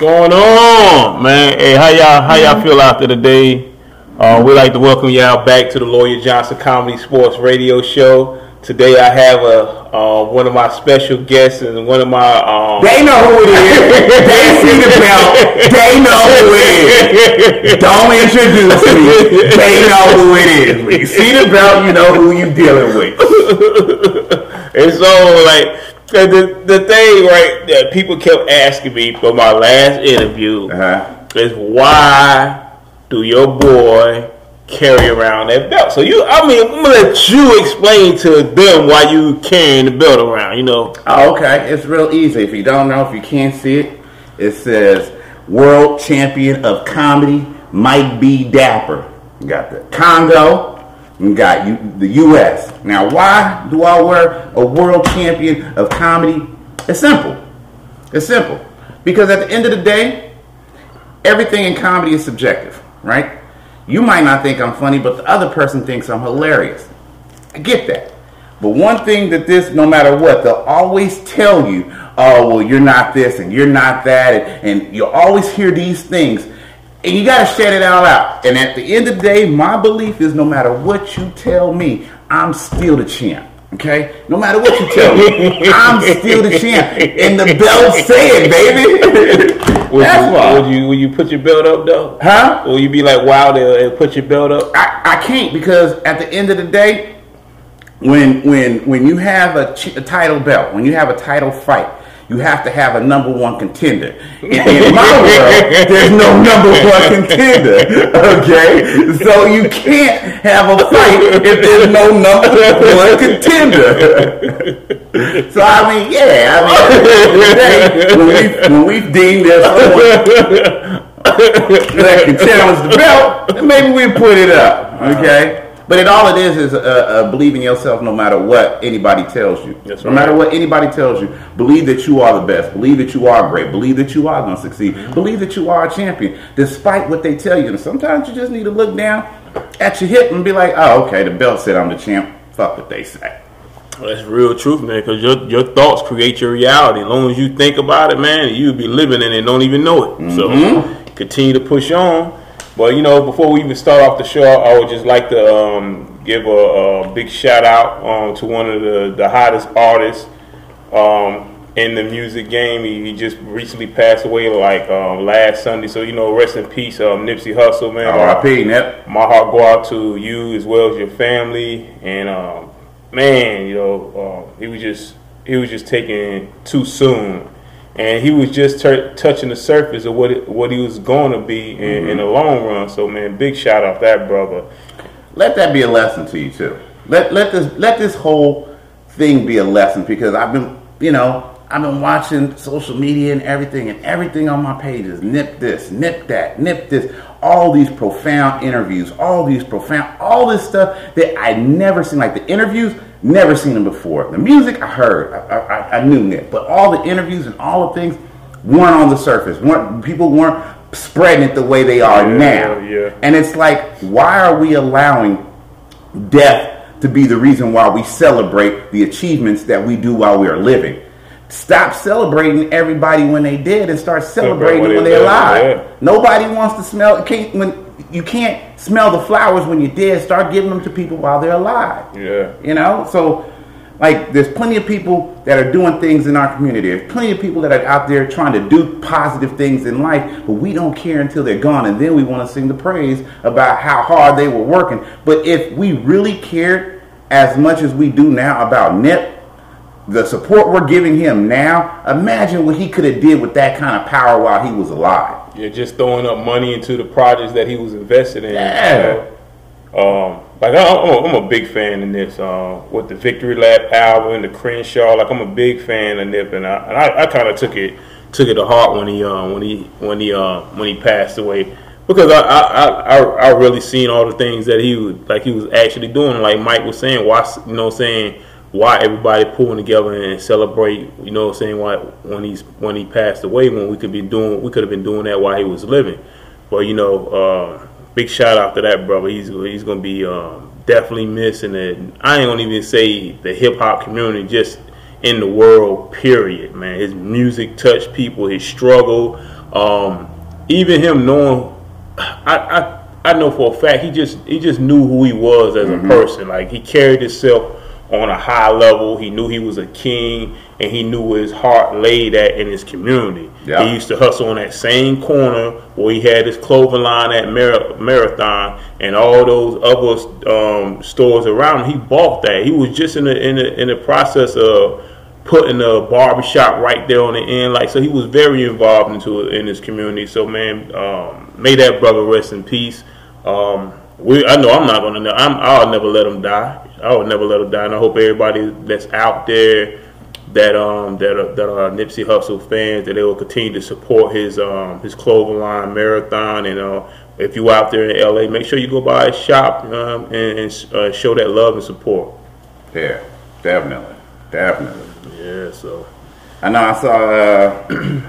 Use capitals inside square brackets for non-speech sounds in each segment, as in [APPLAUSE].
going on, man? Hey, how y'all how y'all feel after the day? Uh, we'd like to welcome y'all back to the Lawyer Johnson Comedy Sports Radio Show. Today I have a uh, one of my special guests and one of my um, They know who it is. they see the belt. They know who it is. Don't introduce me. They know who it is. When you see the belt, you know who you dealing with. [LAUGHS] and so like the the thing right that people kept asking me for my last interview Uh-huh. is why do your boy carry around that belt? So you, I mean, I'm gonna let you explain to them why you carrying the belt around. You know, Oh, okay. It's real easy. If you don't know, if you can't see it, it says World Champion of Comedy, Mike B. Dapper. You got the Congo. You got you, the U.S. Now, why do I wear a World Champion of Comedy? It's simple. It's simple. Because at the end of the day, everything in comedy is subjective, right? You might not think I'm funny, but the other person thinks I'm hilarious. I get that. But one thing that this, no matter what, they'll always tell you, oh, well, you're not this and you're not that. And, and you'll always hear these things. And you got to shut it all out. And at the end of the day, my belief is no matter what you tell me, I'm still the champ. Okay? No matter what you tell me, [LAUGHS] I'm still the champ. And the belt said, baby. [LAUGHS] would That's you, why. would you would you put your belt up though? Huh? Will you be like wow and put your belt up? I, I can't because at the end of the day, when when when you have a, ch- a title belt, when you have a title fight, you have to have a number one contender. In, in my world, there's no number one contender. Okay, so you can't have a fight if there's no number one contender. So I mean, yeah, I mean, when we when we deem there's someone that can challenge the belt, maybe we put it up. Okay. But it all it is is uh, uh, believe in yourself no matter what anybody tells you. That's no right. matter what anybody tells you, believe that you are the best. Believe that you are great. Believe that you are going to succeed. Believe that you are a champion, despite what they tell you. And sometimes you just need to look down at your hip and be like, "Oh, okay, the belt said I'm the champ. Fuck what they say." That's real truth, man. Because your your thoughts create your reality. As long as you think about it, man, you'll be living in it and don't even know it. So continue to push on. But you know, before we even start off the show, I would just like to um, give a, a big shout out um, to one of the, the hottest artists um, in the music game. He, he just recently passed away like um, last Sunday. So you know, rest in peace, um, Nipsey Hussle, man. R.I.P. Nip. my heart go out to you as well as your family. And um, man, you know, uh, he was just he was just taken too soon, and he was just tur touching the surface of what it, what he was going to be in, mm-hmm. in the long run. So man, big shout out that brother. let that be a lesson to you too. Let let this let this whole thing be a lesson because I've been you know I've been watching social media and everything and everything on my pages. Nip this, nip that, nip this. All these profound interviews, all these profound, all this stuff that I never seen. Like the interviews, never seen them before. The music I heard, I, I, I knew Nip, but all the interviews and all the things weren't on the surface. weren't People weren't spreading it the way they are Yeah, now. yeah. And it's like, why are we allowing death to be the reason why we celebrate the achievements that we do while we are living? Stop celebrating everybody when they did and start celebrating when when they they're alive. yeah. Nobody wants to smell can't, when you can't smell the flowers when you're dead. Start giving them to people while they're alive. Yeah. You know, so like there's plenty of people that are doing things in our community. There's plenty of people that are out there trying to do positive things in life, but we don't care until they're gone, and then we want to sing the praise about how hard they were working. But if we really cared as much as we do now about Nip, the support we're giving him now, imagine what he could have did with that kind of power while he was alive. Yeah, just throwing up money into the projects that he was invested in. Yeah. Um, like I'm, a, I'm a big fan of this. Uh, with the Victory Lap album, and the Crenshaw, like I'm a big fan of Nip, and I, and I, I kind of took it took it to heart when he uh, when he when he uh, when he passed away because I, I, I, I- I really seen all the things that he was like he was actually doing. Like Mike was saying, why you know saying why everybody pulling together and celebrate. You know what I'm saying why when he's when he passed away when we could be doing we could have been doing that while he was living. But you know, uh, big shout out to that brother. He's he's gonna be um, definitely missing it. I ain't gonna even say the hip hop community, just in the world. Period, man. His music touched people. His struggle, um, even him knowing, I, I I know for a fact he just he just knew who he was as Mm-hmm. a person. Like he carried himself on a high level. He knew he was a king, and he knew where his heart laid at in his community. Yeah. He used to hustle on that same corner where he had his clothing line at Mar- Marathon and all those other um, stores around. He bought that. He was just in the in the in the process of putting a barbershop right there on the end. Like so, he was very involved into in his community. So man, um, may that brother rest in peace. Um, we, I know I'm not gonna. I'm, I'll never let him die. I would never let him down. I hope everybody that's out there that um that are, that are Nipsey Hussle fans that they will continue to support his um his clothing line marathon and uh if you out there in LA make sure you go by his shop um, and, and uh, show that love and support Yeah, definitely, definitely. yeah so I know. I saw. Uh,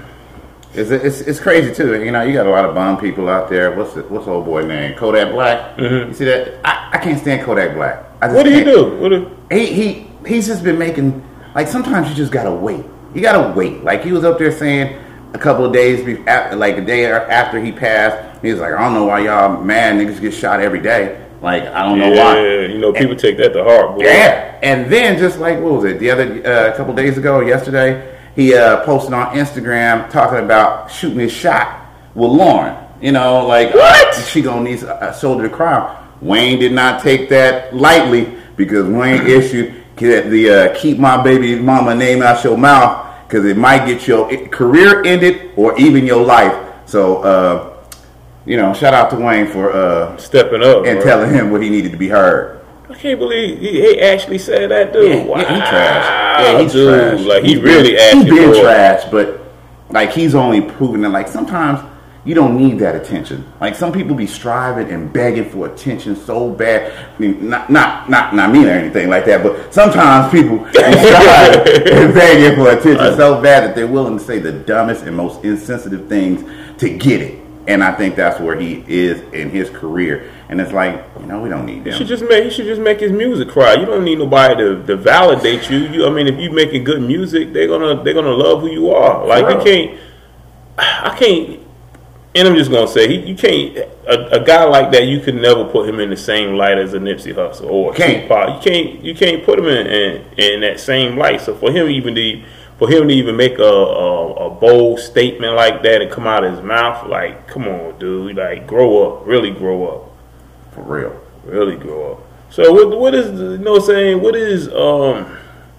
[CLEARS THROAT] it's, it's it's crazy too. You know, you got a lot of bum people out there. What's the, what's the old boy name? Kodak Black. You see that? I, I can't stand Kodak Black. What do you do what do, He he he's just been making like sometimes you just gotta wait. You gotta wait. Like he was up there saying a couple of days before, like a day after he passed, he was like, I don't know why y'all mad niggas get shot every day. Like I don't know why. yeah you know people take that to heart boy. Yeah, and then just like what was it the other uh, couple days ago, or yesterday, he uh, posted on Instagram talking about shooting his shot with Lauren. You know, like What? uh, she gonna need a a shoulder to cry. Wayne did not take that lightly because Wayne issued the uh, "Keep my baby mama name out your mouth" because it might get your career ended or even your life. So, uh, you know, shout out to Wayne for uh, stepping up and bro. telling him what he needed to be heard. I can't believe he, he actually said that dude Yeah, wow yeah, he trash. Yeah, he's dude trash. like he He's really been, asking He's been trash, but like he's only proven that like sometimes you don't need that attention. Like some people be striving and begging for attention so bad. I mean, not not not not mean or anything like that, but sometimes people be [LAUGHS] striving and begging for attention so bad that they're willing to say the dumbest and most insensitive things to get it. And I think that's where he is in his career. And it's like, you know, we don't need He them. should just make. He should just make his music cry. You don't need nobody to, to validate you. you. I mean, if you making good music, they're gonna they're gonna love who you are. Like you can't. I can't. And I'm just gonna say, he, you can't. A, a guy like that, you could never put him in the same light as a Nipsey Hussle or a Can't. Tupac. You can't. You can't put him in, in in that same light. So for him even to for him to even make a, a a bold statement like that and come out of his mouth, like, come on, dude, like grow up, really grow up. For real. Really grow up. So what what is you know what I'm saying? What is um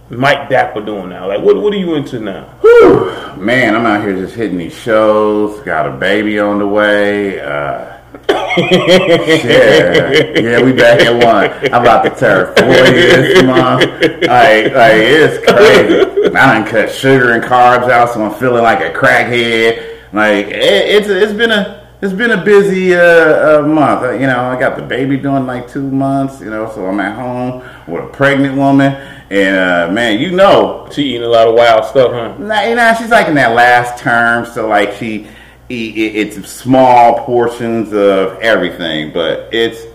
Mike Dapper doing now? Like what what are you into now? Man, I'm out here just hitting these shows. Got a baby on the way. Uh, [LAUGHS] yeah, yeah, we back at one. I'm about to turn 40 this month. Like, like it's crazy. I done cut sugar and carbs out, so I'm feeling like a crackhead. Like it, it's it's been a it's been a busy uh, uh, month. Uh, you know, I got the baby doing like two months. You know, so I'm at home with a pregnant woman, and uh, man, you know, She eating a lot of wild stuff, huh? Nah, you know, she's like in that last term, so like she, it's small portions of everything, but it's,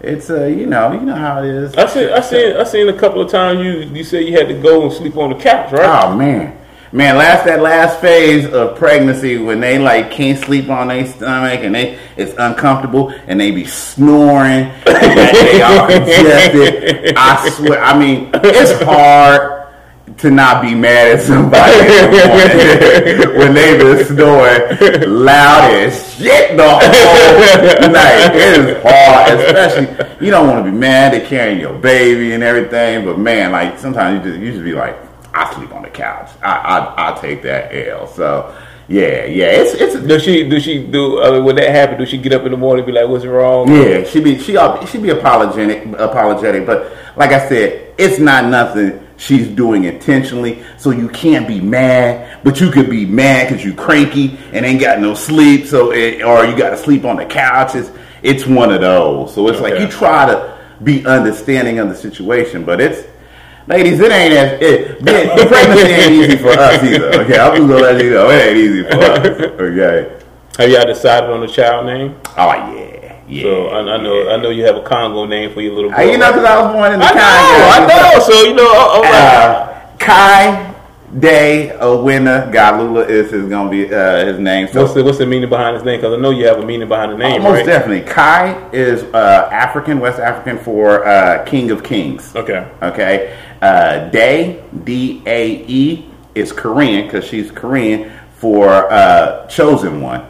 it's uh, you know, you know how it is. I seen I seen I seen a couple of times you you said you had to go and sleep on the couch, right? Oh man, man, last that last phase of pregnancy when they like can't sleep on their stomach and they it's uncomfortable and they be snoring and they all [LAUGHS] congested. I swear, I mean, it's hard to not be mad at somebody the when they been snoring loud as shit the whole night. It is hard, especially you don't want to be mad at carrying your baby and everything, but man, like sometimes you just you just be like, I sleep on the couch. I I I take that L. So yeah, yeah, it's it's Does she do she do uh, when that happen? Do she get up in the morning and be like, "What's wrong?" Yeah, she be she she be apologetic apologetic, but like I said, it's not nothing she's doing intentionally. So you can't be mad, but you could be mad because you cranky and ain't got no sleep. So it, or you got to sleep on the couch. It's it's one of those. So it's like you try to be understanding of the situation, but it's. Ladies, it ain't as it, the the pregnancy ain't [LAUGHS] easy for us either. Okay, I'm just gonna let you know it ain't easy for us. Okay. Have y'all decided on a child name? Oh yeah, yeah. So I, I know I know you have a Congo name for your little boy. Uh, you know, because I was born in the I know, I Congo. know. So you know, oh, oh, Uh, Kai Day Owena Galula is his gonna be uh, his name. So What's the what's the meaning behind his name? Because I know you have a meaning behind the name, most right? definitely, Kai is uh, African, West African for uh, King of Kings. Okay. Okay. Uh, Day D A E is Korean because she's Korean for uh, chosen one.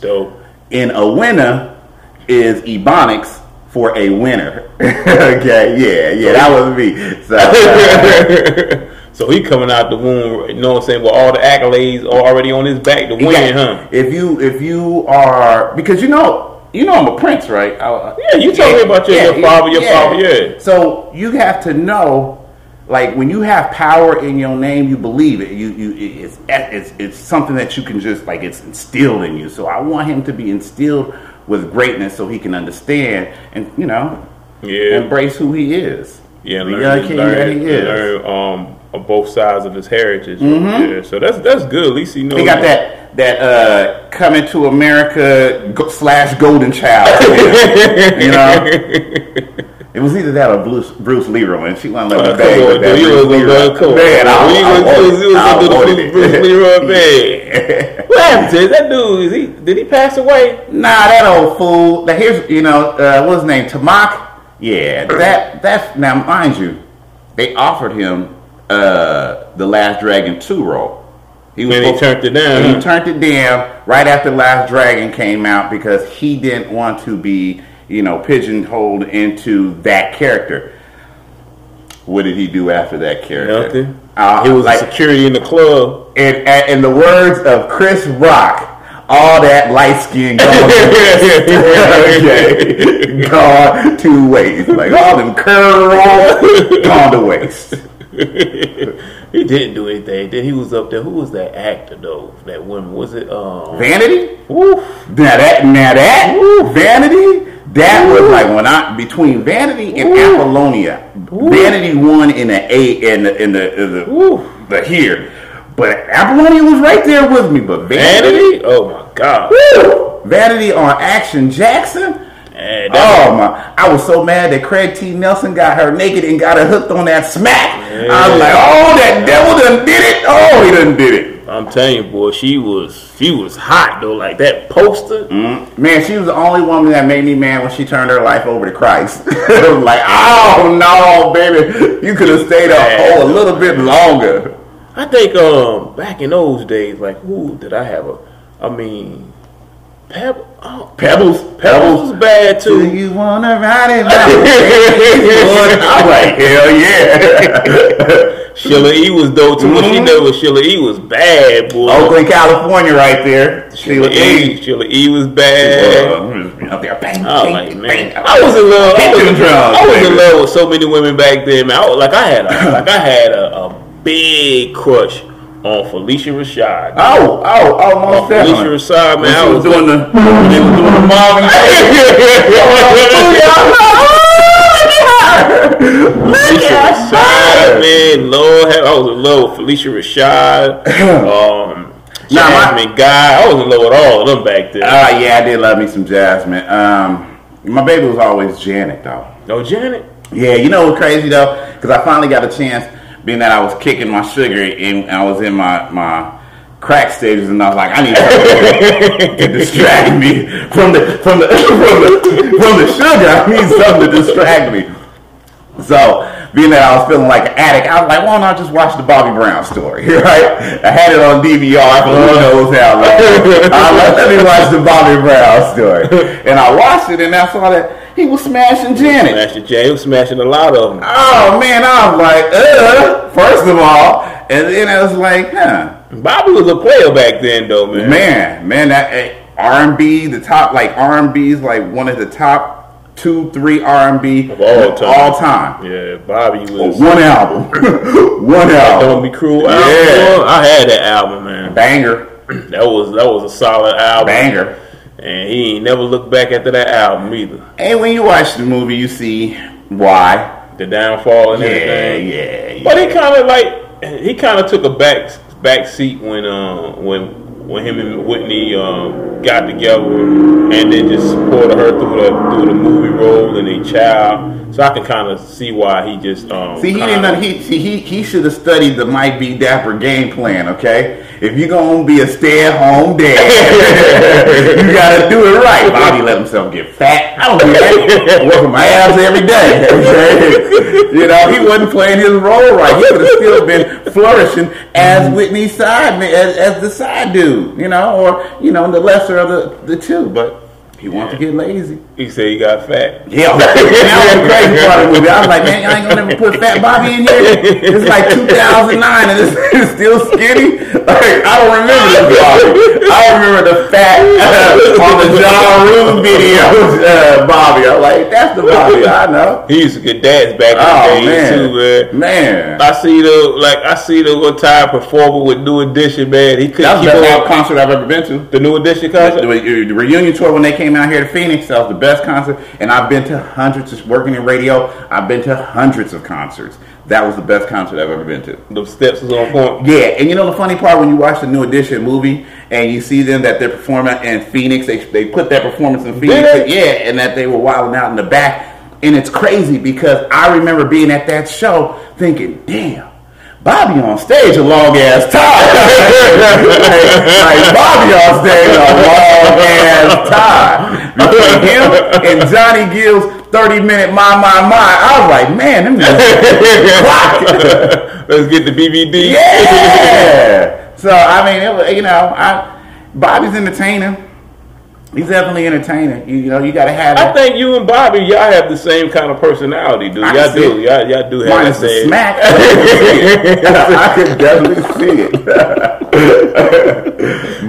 Dope. And a winner is Ebonics for a winner. [LAUGHS] okay, yeah, yeah, that was me. So, uh, [LAUGHS] so he coming out the womb, you know what I'm saying, with all the accolades already on his back to win, yeah, huh? If you if you are because you know you know I'm a prince, right? I- Yeah, you told me about your, your father, your father, yeah. So you have to know, like when you have power in your name, you believe it. You you it's it's it's something that you can just like it's instilled in you. So I want him to be instilled with greatness, so he can understand and you know Yeah. embrace who he is. Yeah, the learn, young king learn, that he is. learn um, of both sides of his heritage. Yeah, so that's that's good. At least he knows. He got that that uh, coming to America go, slash Golden Child. [LAUGHS] you know, it was either that or Bruce, Bruce Leroy, and she wasn't let Uh, me bag with that. you was Bruce a Leroy. coach. Man, I, I, was- wanted you was- I wanted Bruce- it. Bruce Leroy [LAUGHS] bag. What happened to that dude? Is he did he pass away? Nah, that old fool. Now here's you know uh, what's his name? Taimak. Yeah, [CLEARS THROAT] that that's now mind you, they offered him uh, the Last Dragon two role. He And he turned it down, and He turned it down right after Last Dragon came out because he didn't want to be you know pigeonholed into that character. What did he do after that character? Nothing. Uh, he was like, security in the club. in, in the words of Chris Rock, all that light skin gone, [LAUGHS] [LAUGHS] gone to waste. Like all them curls gone to waste. [LAUGHS] he didn't do anything. Then he was up there. Who was that actor though? That woman was it? Um, Vanity. Woof. Now that, now that Vanity, that was like when I between Vanity and Apollonia. Vanity won in the A in the in the in the, the here, but Apollonia was right there with me. But Vanity, Vanity. Oh my god. Woo! Vanity on Action Jackson. That- Oh my! I was so mad that Craig T. Nelson got her naked and got her hooked on that smack. I was like, "Oh, that devil done did it! Oh, he done did it!" I'm telling you, boy, she was she was hot though. Like that poster. Mm. Man, she was the only woman that made me mad when she turned her life over to Christ. [LAUGHS] I was like, "Oh no, baby, you could have stayed up oh, a little bit longer." I think um back in those days, like who did I have a? I mean, Pebble. Oh, Pebbles, Pebbles Pebbles. was bad Do too. you wanna ride it? [LAUGHS] I'm like, hell yeah. Sheila E was dope too. What she Mhm. did with Sheila E was bad, boy. Oakland, California, right there. Sheila Sheila E. E. Sheila E was bad. Uh, up there, bang, I was like, man. I was in love. I was, them drums, I was in love with so many women back then, man. I was, like I had, a, like I had a, a big crush on Phylicia Rashad. Oh, oh, oh, on most Phylicia. Rashad, man. I was was doing the, [LAUGHS] they was doing the Marvin [LAUGHS] [LAUGHS] Phylicia Rashad, man. Lord, I was in love with Phylicia Rashad. Um, Nah, my- Jasmine Guy. I was in love with all of them back then. Uh, yeah, I did love me some Jasmine. Um, my baby was always Janet, though. no, Janet. Yeah, you know what's crazy though? Because I finally got a chance, being that I was kicking my sugar and I was in my my crack stages, and I was like, I need something to [LAUGHS] distract me from the from the [LAUGHS] from the from the sugar. I need something to distract me. So, being that I was feeling like an addict, I was like, why don't I just watch the Bobby Brown story, [LAUGHS] right? I had it on DVR for who uh-huh. knows how long. I was like, let me watch the Bobby Brown story. And I watched it, and I saw that he was smashing Janet. Smashing Jay. He was smashing a lot of them. Oh man, I was like, uh, first of all, and then I was like, huh, Bobby was a player back then, though, man. man, man, that R and B, the top like R and B is like one of the top two, three R and B Of all time. all time. Yeah, Bobby was. One album, [LAUGHS] one album. Don't be cruel. Album. Yeah. I had that album, man. banger, That was that was a solid album. banger. And he ain't never looked back after that album either. And when you watch the movie, you see why. The downfall and Yeah, everything. yeah, yeah. But he kind of like he kind of took a back back seat when uh when when him and Whitney um, got together, and then just supported her through the through the movie role and a child. So I can kind of see why he just um, See, he didn't. Know, he see, he he should have studied the Mike B. Dapper game plan. Okay, if you're gonna be a stay-at-home dad, [LAUGHS] you gotta do it right. Bobby let himself get fat. I don't do that. Working my abs every day. Okay? [LAUGHS] you know, he wasn't playing his role right. He would have still been flourishing as Whitney's side man, as, as the side dude. You know, or you know, the lesser of the the two. But he wants to get lazy. he said he got fat. Yeah, [LAUGHS] that was the crazy part of the movie. I was like, man, y'all ain't gonna never put Fat Bobby in here. It's like 2009 and it's, [LAUGHS] it's still skinny. Like, I don't remember this Bobby. I remember the fat uh, on the John Rue video, uh, Bobby. I'm like, that's the Bobby I know. He used to get dads back in Oh the day too, man. man, man. I see the like I see the one time performer with New Edition, man. He That couldn't was the keep up. concert I've ever been to. The New Edition The, concert. the reunion tour when they came out here to Phoenix, that was the best concert. And I've been to hundreds of working in radio. I've been to hundreds of concerts. That was the best concert I've ever been to. The steps was on point. Yeah, and you know the funny part when you watch the New Edition movie and you see them that they're performing in Phoenix, they they put that performance in Phoenix, yeah, and that they were wilding out in the back, and it's crazy because I remember being at that show thinking, damn. Bobby on stage a long ass time. [LAUGHS] like, like Bobby on stage a long ass time. Between him and Johnny Gill's 30 minute my my my. I was like, man, them niggas. [LAUGHS] Let's get the BBD. Yeah. [LAUGHS] So I mean, it, was- you know, I Bobby's entertaining. He's definitely entertaining. You, you know, you got to have I it. think you and Bobby, y'all have the same kind of personality, dude. I Y'all do. it. Y'all, y'all do have Minus the same. smack. [LAUGHS] [LAUGHS] I can definitely see it. [LAUGHS]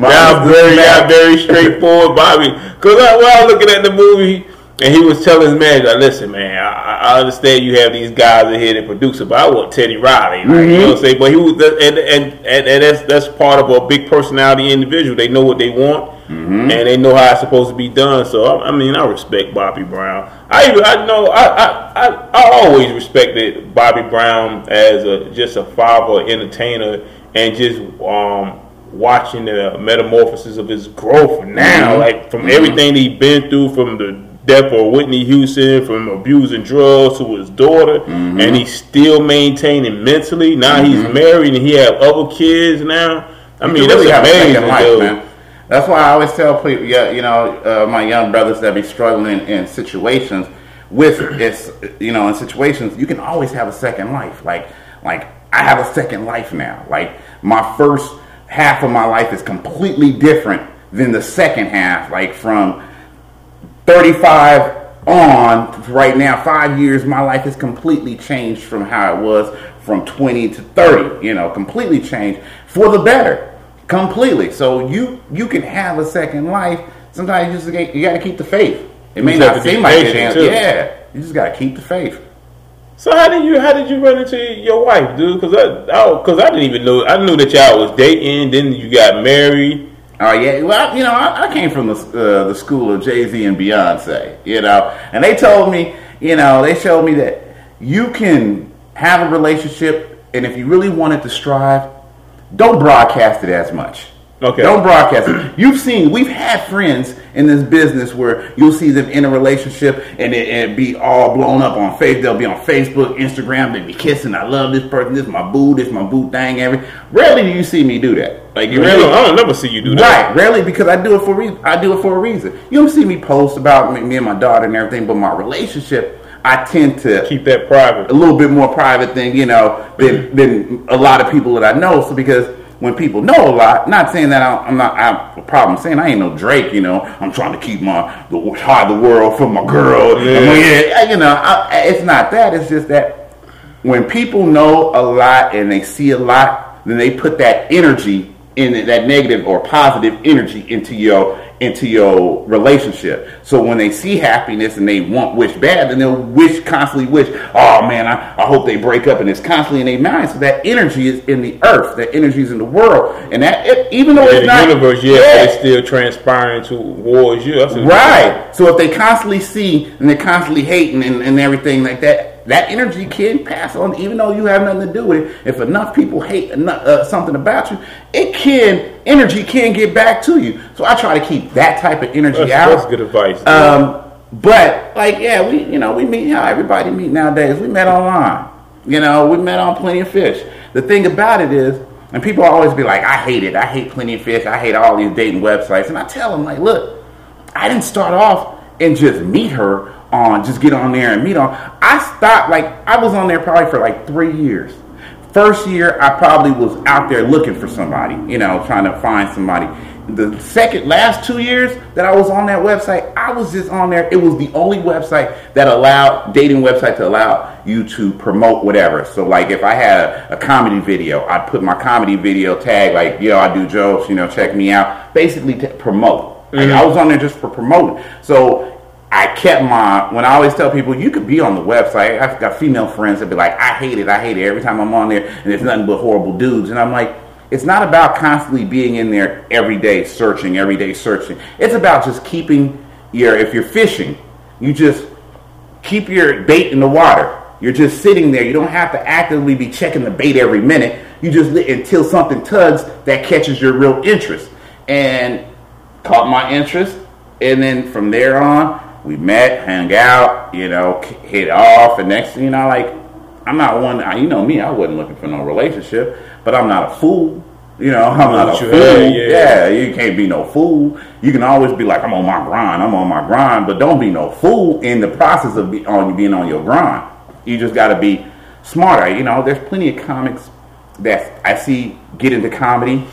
Y'all very, y'all very straightforward, Bobby. Cause I, when I was looking at the movie, and he was telling his manager, like, "Listen, man, I, I understand you have these guys in here that produce it, but I want Teddy Riley." Like, You know what I'm saying? But he was, and and, and and that's that's part of a big personality individual. They know what they want, and they know how it's supposed to be done. So I, I mean, I respect Bobby Brown. I even I know I I, I, I always respected Bobby Brown as a just a father, entertainer, and just um watching the metamorphosis of his growth now, Mhm. like from everything he's been through, from the death of Whitney Houston, from abusing drugs to his daughter, and he's still maintaining mentally. Now he's married and he have other kids now. I You mean, that's really amazing, life, dude. man. That's why I always tell people, yeah, you know, uh, my young brothers that be struggling in situations with it's, you know, in situations you can always have a second life. Like, like I have a second life now. Like my first half of my life is completely different than the second half. Like from 35 on right now, five years, my life has completely changed from how it was from 20 to 30. You know, completely changed for the better, completely. So you you can have a second life. Sometimes you just get- you got to keep the faith. It may not seem like it, too. yeah. You just got to keep the faith. So how did you how did you run into your wife, dude? Because I oh, cause I didn't even know I knew that y'all was dating. Then you got married. Oh yeah, well you know I, I came from the uh, the school of Jay Z and Beyonce, you know, and they told me, you know, they showed me that you can have a relationship, and if you really want it to strive, don't broadcast it as much. Okay. Don't broadcast it. You've seen, we've had friends in this business where you'll see them in a relationship and it, it be all blown up on Facebook. They'll be on Facebook, Instagram. They be kissing. I love this person. This is my boo. This is my boo thing. Every rarely do you see me do that. Like you really, I don't never see you do that. Right, rarely because I do it for a reason. I do it for a reason. You don't see me post about me, me and my daughter and everything, but my relationship, I tend to Keep that private. a little bit more private than you know than mm-hmm. than a lot of people that I know. So because when people know a lot, not saying that I- I'm not I have a problem saying I ain't no Drake. You know, I'm trying to keep my the hide the world from my girl. Yeah. I mean, yeah, you know, I, it's not that. It's just that when people know a lot and they see a lot, then they put that energy in that negative or positive energy into your into your relationship. So when they see happiness and they want wish bad, then they'll wish constantly wish, oh man, I, I hope they break up and it's constantly in their mind. So that energy is in the earth, that energy is in the world. And that it, even though In it's the not universe, yeah, but it's still transpiring towards you. Right. So if they constantly see and they're constantly hating and, and everything like that, that energy can pass on, even though you have nothing to do with it. If enough people hate enough, uh, something about you, it can energy can get back to you. So I try to keep that type of energy That's, out. that's good advice. Um, but like, yeah, we you know we meet how everybody meet nowadays. We met online. You know, we met on Plenty of Fish. The thing about it is, and people always be like, I hate it. I hate Plenty of Fish. I hate all these dating websites. And I tell them like, look, I didn't start off and just meet her on just get on there and meet on. I stopped like I was on there probably for like three years. First year, I probably was out there looking for somebody, you know, trying to find somebody. The second, last two years that I was on that website, I was just on there. It was the only website that allowed, dating website to allow you to promote whatever. So, like, if I had a, a comedy video, I'd put my comedy video tag, like, yo, I do jokes, you know, check me out. Basically, to promote. Like, I mm-hmm. was on there just for promoting. So, I kept my when I always tell people you could be on the website. I've got female friends that be like, I hate it, I hate it every time I'm on there and it's nothing but horrible dudes. And I'm like, it's not about constantly being in there every day searching, every day searching. It's about just keeping your if you're fishing, you just keep your bait in the water. You're just sitting there. You don't have to actively be checking the bait every minute. You just until something tugs that catches your real interest. And caught my interest, and then from there on, we met, hung out, you know, hit off, and next thing you know, like I'm not one. You know me, I wasn't looking for no relationship, but I'm not a fool. You know, [LAUGHS] I'm not a What fool. yeah. yeah, you can't be no fool. You can always be like, I'm on my grind, I'm on my grind, but don't be no fool in the process of be on being on your grind. You just got to be smarter. You know, there's plenty of comics that I see get into comedy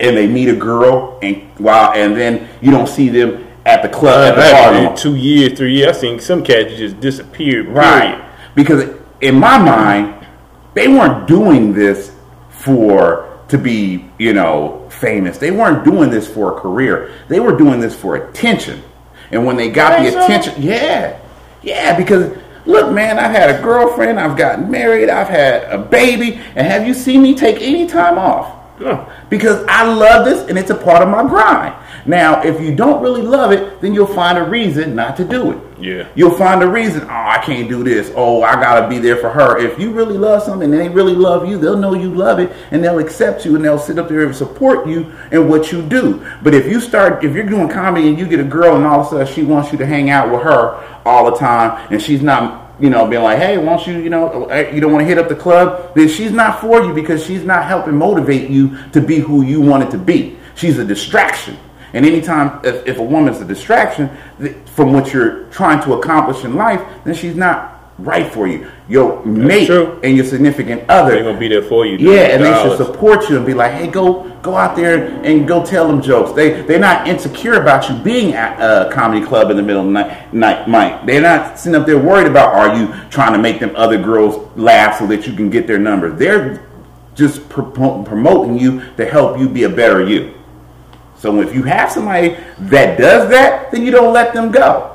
and they meet a girl and wow, and then you don't see them at the club at the bar. no After more. two years, three years, I seen some cats just disappeared. Right. Period. Because in my mind, they weren't doing this for to be, you know, famous. They weren't doing this for a career. They were doing this for attention. And when they got the so? attention, yeah. Yeah, because look, man, I've had a girlfriend, I've gotten married, I've had a baby, and have you seen me take any time off? No. because I love this and it's a part of my grind. Now, if you don't really love it, then you'll find a reason not to do it. Yeah. You'll find a reason, oh, I can't do this. Oh, I gotta be there for her. If you really love something and they really love you, they'll know you love it and they'll accept you and they'll sit up there and support you in what you do. But if you start, if you're doing comedy and you get a girl and all of a sudden she wants you to hang out with her all the time and she's not you know, being like, hey, won't you, you know, you don't want to hit up the club, then she's not for you because she's not helping motivate you to be who you want it to be. She's a distraction. And anytime, if, if a woman's a distraction from what you're trying to accomplish in life, then she's not right for you. Your mate true. and your significant other gonna be there for you. yeah, and they should support you and be like, "Hey, go go out there and go tell them jokes." They they're not insecure about you being at a comedy club in the middle of the night. night Mike. They're not sitting up there worried about are you trying to make them other girls laugh so that you can get their numbers. They're just pro- promoting you to help you be a better you. So if you have somebody that does that, then you don't let them go.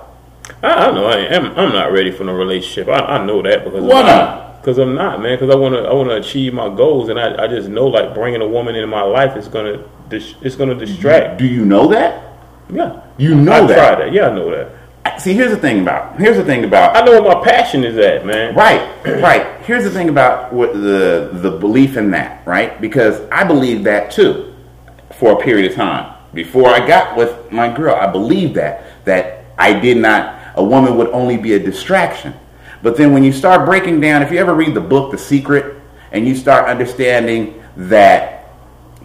I, I know I am. I'm not ready for no relationship. I, I know that because Why I'm not? Because I'm not, man. Because I want to. I want to achieve my goals, and I, I just know like bringing a woman into my life is gonna. It's gonna distract. Do you know that? Yeah. You know I that. that. Yeah, I know that. See, here's the thing about here's the thing about I know what my passion is at, man. Right, right. Here's the thing about what the the belief in that, right? Because I believed that too for a period of time. Before I got with my girl, I believed that that I did not a woman would only be a distraction. But then when you start breaking down, if you ever read the book The Secret and you start understanding that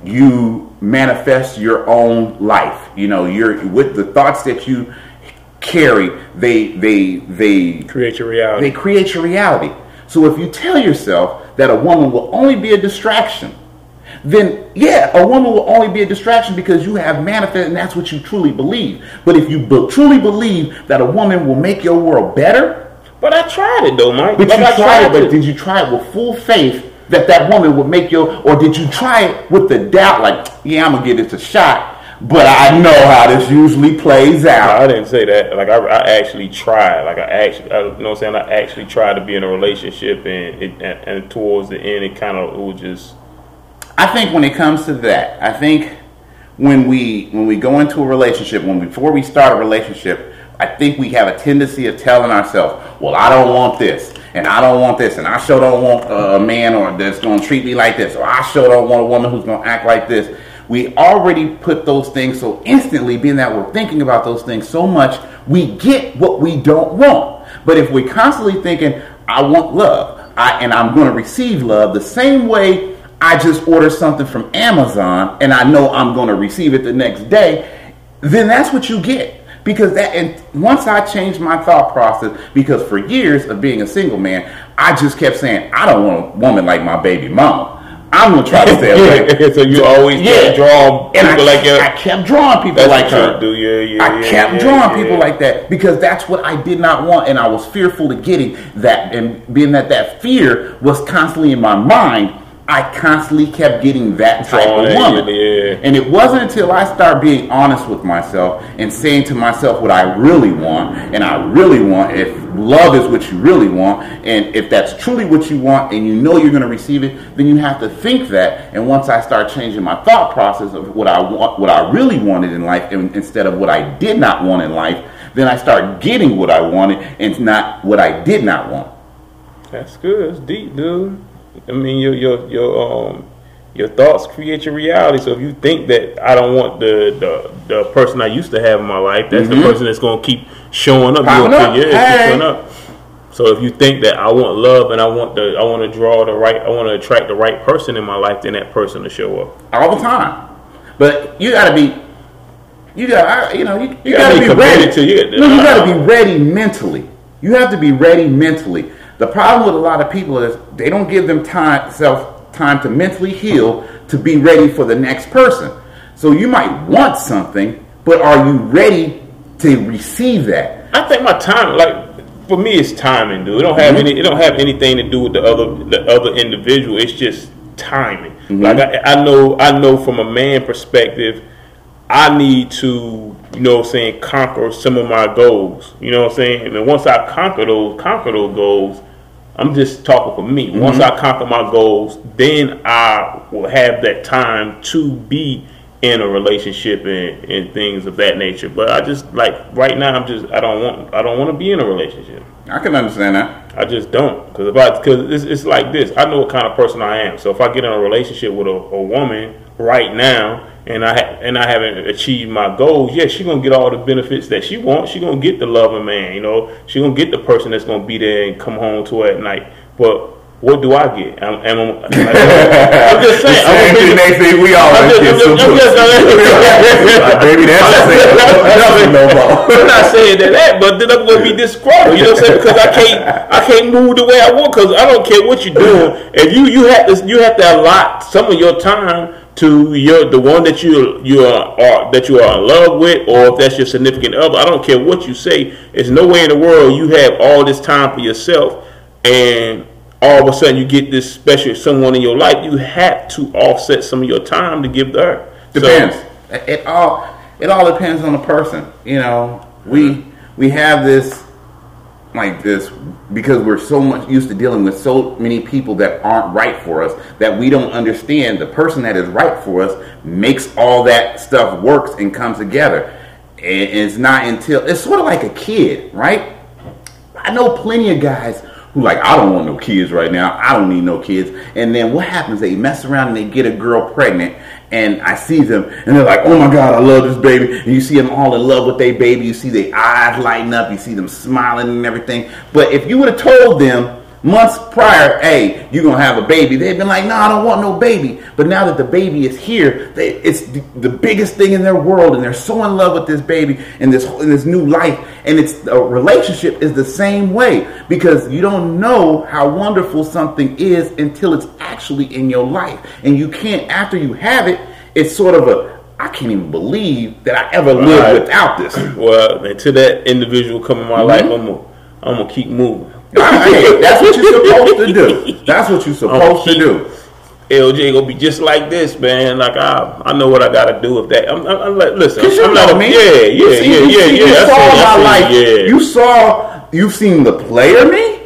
you manifest your own life, you know, you're with the thoughts that you carry, they they they Create your reality. they create your reality. So if you tell yourself that a woman will only be a distraction, then yeah, a woman will only be a distraction because you have manifested and that's what you truly believe. But if you be- truly believe that a woman will make your world better, but I tried it though, Mike. but you I tried it, but did you try it with full faith that that woman would make your, or did you try it with the doubt, like, yeah, I'm gonna give this a shot, but I know how this usually plays out. I didn't say that. Like I, I actually tried. Like I actually, I, you know, what I'm saying I actually tried to be in a relationship, and it, and, and towards the end, it kind of it was just I think when it comes to that, I think when we when we go into a relationship, when before we start a relationship, I think we have a tendency of telling ourselves, "Well, I don't want this, and I don't want this, and I sure don't want a man or that's going to treat me like this, or I sure don't want a woman who's going to act like this." We already put those things so instantly, being that we're thinking about those things so much, we get what we don't want. But if we're constantly thinking, "I want love," I, and I'm going to receive love the same way I just order something from Amazon and I know I'm going to receive it the next day, then that's what you get. Because that, and once I changed my thought process, because for years of being a single man, I just kept saying, I don't want a woman like my baby mama. I'm gonna try to stay [LAUGHS] away. so you always yeah. draw people I, like that. I kept drawing people that's like her. Do yeah, yeah. I yeah, kept yeah, drawing yeah. people like that because that's what I did not want, and I was fearful of getting that. And being that that fear was constantly in my mind, I constantly kept getting that type Drawing of oh, woman. yeah. And it wasn't until I started being honest with myself and saying to myself what I really want, and I really want, if love is what you really want, and if that's truly what you want and you know you're going to receive it, then you have to think that. And once I start changing my thought process of what I want, what I really wanted in life, and instead of what I did not want in life, then I start getting what I wanted and not what I did not want. That's good. That's deep, dude. I mean, your your your um your thoughts create your reality. So if you think that I don't want the the, the person I used to have in my life, that's Mhm. the person that's going to keep showing up. Popping up. Yeah, Hey. keep showing up. So if you think that I want love and I want the I want to draw the right I want to attract the right person in my life, then that person will show up. all the time. But you got to be, you got, you know, you, you, You got gotta be be ready. to it. No, you got to be ready mentally. You have to be ready mentally. The problem with a lot of people is they don't give them time, self time to mentally heal to be ready for the next person. So you might want something, but are you ready to receive that? I think my time, like for me, it's timing, dude. It don't have mm-hmm. any. It don't have anything to do with the other the other individual. It's just timing. Mm-hmm. Like I, I know, I know from a man perspective, I need to, you know, what I'm saying conquer some of my goals. You know what I'm saying? And then once I conquer those, conquer those goals. I'm just talking for me. Once mm-hmm. I conquer my goals, then I will have that time to be in a relationship and, and things of that nature. But I just like right now, I'm just I don't want I don't want to be in a relationship. I can understand that. I just don't because if I because it's, it's like this. I know what kind of person I am. So if I get in a relationship with a, a woman right now and I ha- and I haven't achieved my goals, yeah, she's gonna get all the benefits that she wants. She's gonna get the loving man. You know, She's gonna get the person that's gonna be there and come home to her at night. But what do I get? I'm, I'm, I'm, I'm [LAUGHS] just saying. I'm Same gonna thing they say we all I'm just- get some I'm just- I'm just- baby, that's the same. [LAUGHS] No more. I'm not saying that, that but then I'm gonna be disgruntled. You know what I'm saying? Because I can't, I can't move the way I want. Because I don't care what you're doing. If you you have to, you have to allot some of your time to your the one that you you are, are that you are in love with, or if that's your significant other. I don't care what you say. There's no way in the world you have all this time for yourself, and all of a sudden you get this special someone in your life. You have to offset some of your time to give to her. So- Depends. it all it all depends on the person. You know, we we have this like this because we're so much used to dealing with so many people that aren't right for us that we don't understand the person that is right for us makes all that stuff works and comes together. And it's not until it's sort of like a kid, right? I know plenty of guys who like, I don't want no kids right now. I don't need no kids. And then what happens? They mess around and they get a girl pregnant. And I see them and they're like, oh my God, I love this baby. And you see them all in love with their baby. You see their eyes lighting up. You see them smiling and everything. But if you would have told them months prior, hey, you're to have a baby, They've been like, no, I don't want no baby. But now that the baby is here, they, it's the, the biggest thing in their world. And they're so in love with this baby and this, and this new life. And it's a relationship is the same way because you don't know how wonderful something is until it's actually in your life. And you can't, after you have it, it's sort of a, I can't even believe that I ever lived Right. without this. Well, until that individual come in my Mm-hmm. life, I'm gonna, I'm gonna keep moving. Hey, that's what you're supposed to do. That's what you're oh, supposed to do. LJ gonna be just like this, man. Like I, I know what I gotta do with that. I'm, I'm, I'm like, listen, you I'm not a, me. yeah, yeah, see- yeah, you yeah, see- yeah. You I saw see, my life. yeah. You saw. You've seen the player me,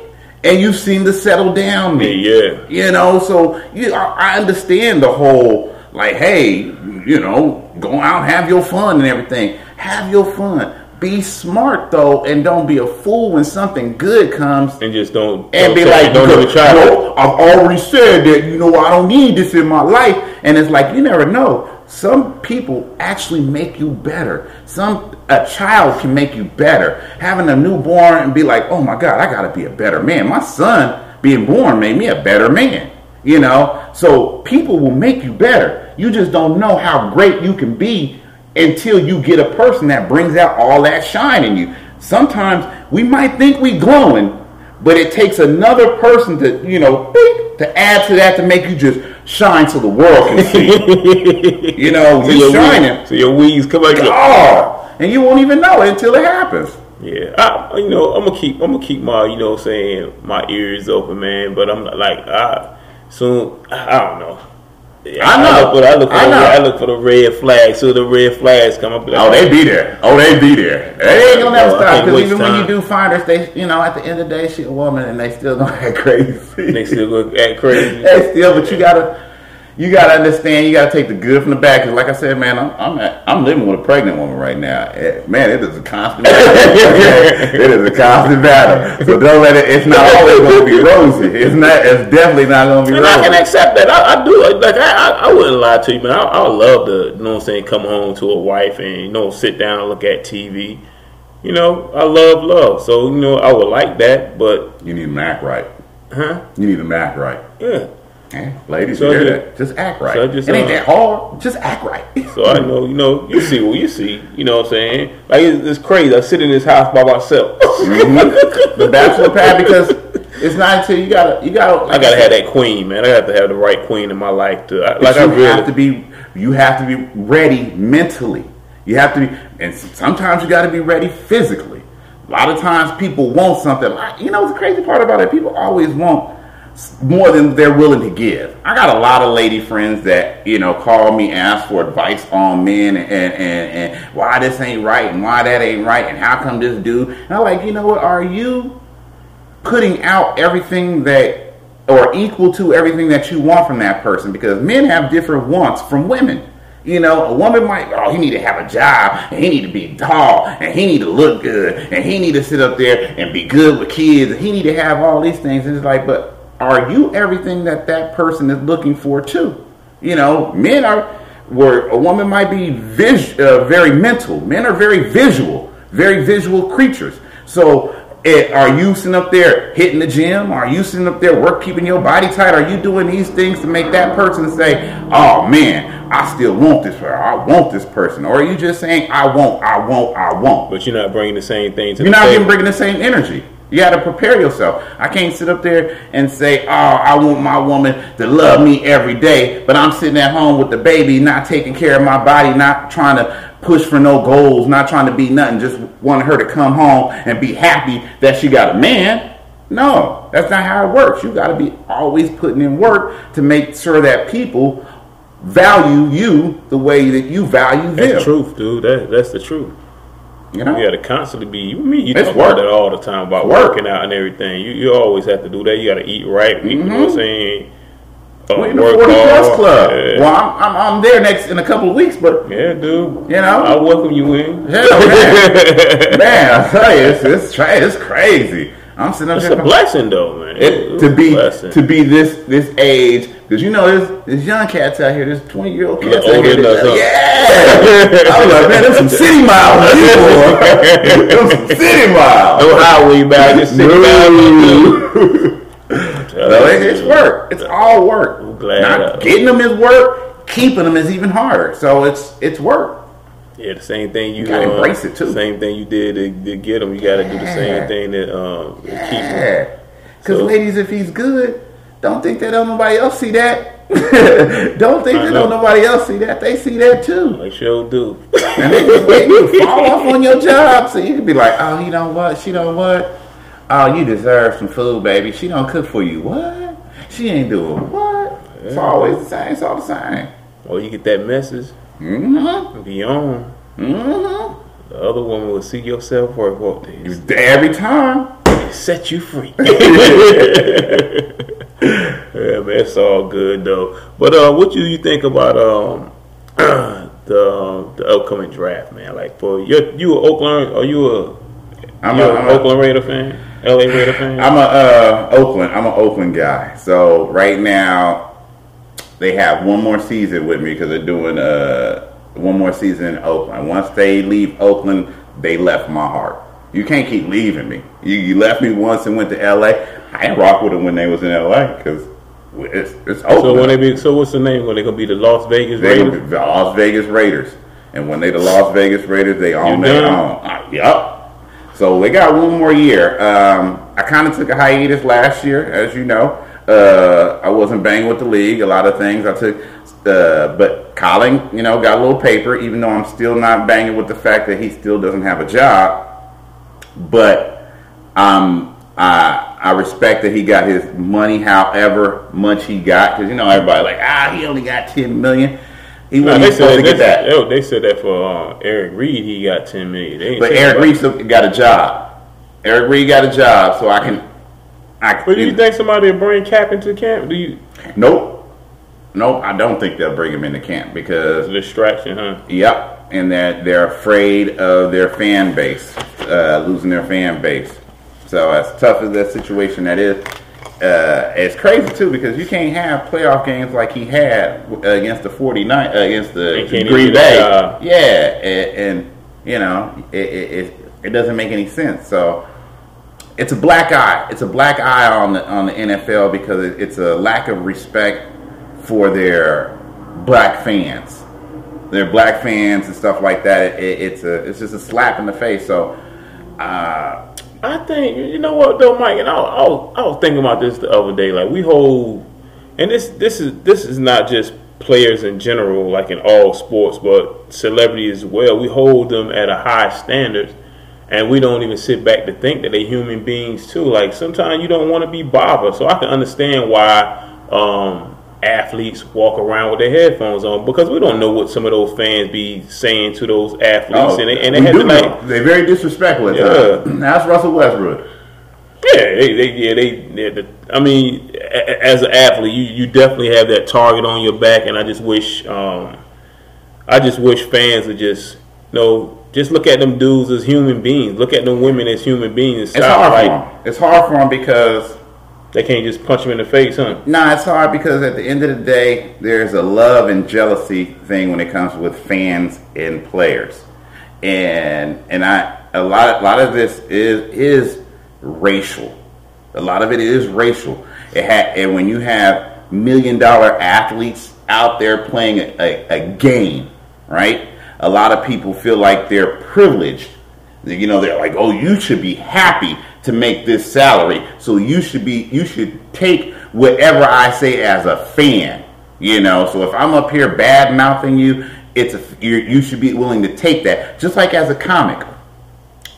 and you've seen the settle down me. yeah, yeah. You know, so you, I I understand the whole like, hey, you know, go out, have your fun and everything. Have your fun, be smart though, and don't be a fool when something good comes. and just don't And don't be like, don't even try. it. I've already said that, you know, I don't need this in my life. And it's like, you never know. Some people actually make you better. Some, a child can make you better. Having a newborn and be like, oh my God, I gotta be a better man. My son being born made me a better man. You know? So people will make you better. You just don't know how great you can be until you get a person that brings out all that shine in you. Sometimes we might think we're glowing, but it takes another person to, you know, beep, to add to that to make you just shine so the world can see. [LAUGHS] you know, So you're your shining. weeds, so your weeds come out. Oh, and you won't even know it until it happens. Yeah, I, you know, I'm gonna keep, I'm gonna keep my, you know, saying my ears open, man. But I'm like, I soon, I don't know. Yeah, I know. look for, I look for, I the, know. I look for the red flags. So the red flags come up. Like, Oh, they be there. Oh, they be there. They ain't gonna never oh, Bro, stop because waste even when you do find her, they, you know, at the end of the day, she a woman and they still gonna [LAUGHS] act crazy. They still go act crazy. They still, but you gotta, you gotta understand. You gotta take the good from the bad. Because, like I said, man, I'm I'm, at, I'm living with a pregnant woman right now. Eh, Man, it is a constant. battle. [LAUGHS] it is a constant battle. So don't let it. It's not always gonna be rosy. It's not. It's definitely not gonna be And I can accept that. I, I do. Like I, I, I wouldn't lie to you, man. I, I love to, you know, what I'm saying, come home to a wife and you know, sit down and look at TV. You know, I love love, so you know, I would like that. But, You need to act right. huh? You need to act right. Yeah. Eh, ladies, So you hear that? Just act right. so just, it ain't uh, that hard. Just act right. [LAUGHS] So I know, you know, you see what you see. You know what I'm saying? Like it's, it's crazy. I sit in this house by myself. Mhm. the bachelor pad because it's not until you gotta you gotta I gotta have that queen, man. I have to have the right queen in my life to. I, But like I you really. have to be you have to be ready mentally. You have to be and sometimes you gotta be ready physically. A lot of times people want something like you know the crazy part about it, people always want s- more than they're willing to give. I got a lot of lady friends that, you know, call me, ask for advice on men and, and, and, why this ain't right and why that ain't right and how come this dude. And I'm like, you know what, are you putting out everything that or equal to everything that you want from that person because men have different wants from women. You know, a woman might, oh, he need to have a job, and he need to be tall, and he need to look good, and he need to sit up there and be good with kids, and he need to have all these things. And it's like, but are you everything that that person is looking for too? You know, men are, where a woman might be vis- uh, very mental. Men are very visual, very visual creatures. So Eh, are you sitting up there hitting the gym? Are you sitting up there work keeping your body tight? Are you doing these things to make that person say, "Oh man, I still want this person. I want this person"? Or are you just saying, "I won't, I won't, I won't"? but you're not bringing the same thing to You're not even bringing the same energy. You got to prepare yourself. I can't sit up there and say, "Oh, I want my woman to love me every day," but I'm sitting at home with the baby, not taking care of my body, not trying to push for no goals, not trying to be nothing, just wanting her to come home and be happy that she got a man. No, that's not how it works. You got to be always putting in work to make sure that people value you the way that you value them. That's the truth, dude. That, that's the truth. You know, You got to constantly be. You mean you It's talk work. about that all the time about Work. working out and everything. You you always have to do that. You got to eat right. You know what I'm saying? Uh, Well, in the 40 Plus. Club. Yeah. Well, I'm, I'm, I'm there next in a couple of weeks, but yeah, dude. You know? I welcome you in. man, [LAUGHS] man, I tell you, it's it's, tra- it's crazy. I'm sitting up It's here a blessing, though, man. it, to be to be this this age because you know there's there's young cats out here, there's 20 year old cats out here. huh? Yeah, I was like, man, there's some city miles. There's some city miles. no highway back. Just sit down. No, it, it's work. It's all work. I'm glad, Not getting them is work. Keeping them is even harder. So it's it's work. Yeah, the same thing you, gotta uh, embrace it, too. Same thing you did to, to get them. You got to do the same thing that um, to keep them. Because So- ladies, if he's good, don't think that don't nobody else see that. [LAUGHS] don't think that know. don't nobody else see that. They see that too. They sure do. [LAUGHS] And they just wait you fall off on your job. So you can be like, oh, you know what? She know what? Oh, you deserve some food, baby. She don't cook for you. What? She ain't doing what? It's always the same. It's all the same. Or you get that message, Mm-hmm. be on. Mm-hmm. The other woman will see your self worth up there. Every time. set you free. [LAUGHS] yeah, man, it's all good though. But uh, what do you think about um [CLEARS THROAT] the the upcoming draft, man? Like for you, you a Oakland? Are you a I'm you a- a I'm a- Oakland Raider fan? LA Raider fan? I'm a uh, Oakland. I'm an Oakland guy. So right now, they have one more season with me because they're doing uh, one more season in Oakland. Once they leave Oakland, they left my heart. You can't keep leaving me. You, you left me once and went to LA. I rock with them when they was in LA because it's it's Oakland. so when they be so what's the name? When they gonna be the Las Vegas They Raiders? the Las Vegas Raiders, and when they the Las Vegas Raiders, they own their own. Uh, yep. So they got one more year. Um, I kind of took a hiatus last year, as you know. Uh, I wasn't banging with the league. A lot of things I took, uh, but Colin, you know, got a little paper. Even though I'm still not banging with the fact that he still doesn't have a job, but um, I I respect that he got his money, however much he got, because you know everybody like ah he only got ten million. He No, wasn't they supposed said to get that. that. They said that for uh, Eric Reid. He got ten million. But Eric Reid still got a job. Eric Reid got a job, so I can. I But do you think somebody will bring Cap into camp? Do you Nope. Nope. I don't think they'll bring him into camp because a distraction, huh? Yep, and that they're afraid of their fan base, uh, losing their fan base. So as tough as that situation that is, uh, it's crazy too because you can't have playoff games like he had uh, against the 49 uh, against the Green Bay. job. yeah, and, and you know it, it, it, it doesn't make any sense. So it's a black eye. It's a black eye on the on the NFL because it, it's a lack of respect for their black fans, their black fans and stuff like that. It, it's a it's just a slap in the face. So uh, I think you know what though, Mike, and I, I, was, I was thinking about this the other day. Like we hold, and this this is this is not just players in general, like in all sports, but celebrities as well. We hold them at a high standard, and we don't even sit back to think that they're human beings too. Like sometimes you don't want to be bothered, so I can understand why. Um, athletes walk around with their headphones on because we don't know what some of those fans be saying to those athletes oh, and they, and they we had do to know. like they're very disrespectful. At Yeah. [CLEARS THROAT] times. That's Russell Westbrook. Yeah, they, they yeah, they, they I mean, as an athlete, you, you definitely have that target on your back, and I just wish, um, I just wish fans would just, you know, just look at them dudes as human beings. Look at them women as human beings. It's hard like, for them. It's hard for him because They can't just punch them in the face, huh? Nah, it's hard because at the end of the day, there's a love and jealousy thing when it comes with fans and players, and and I a lot a lot of this is is racial. A lot of it is racial. It ha- and when you have million dollar athletes out there playing a, a, a game, right? A lot of people feel like they're privileged you know, they're like, "Oh, you should be happy to make this salary, so you should be, you should take whatever I say as a fan." You know, so if I'm up here bad mouthing you, it's a, you should be willing to take that. Just like as a comic,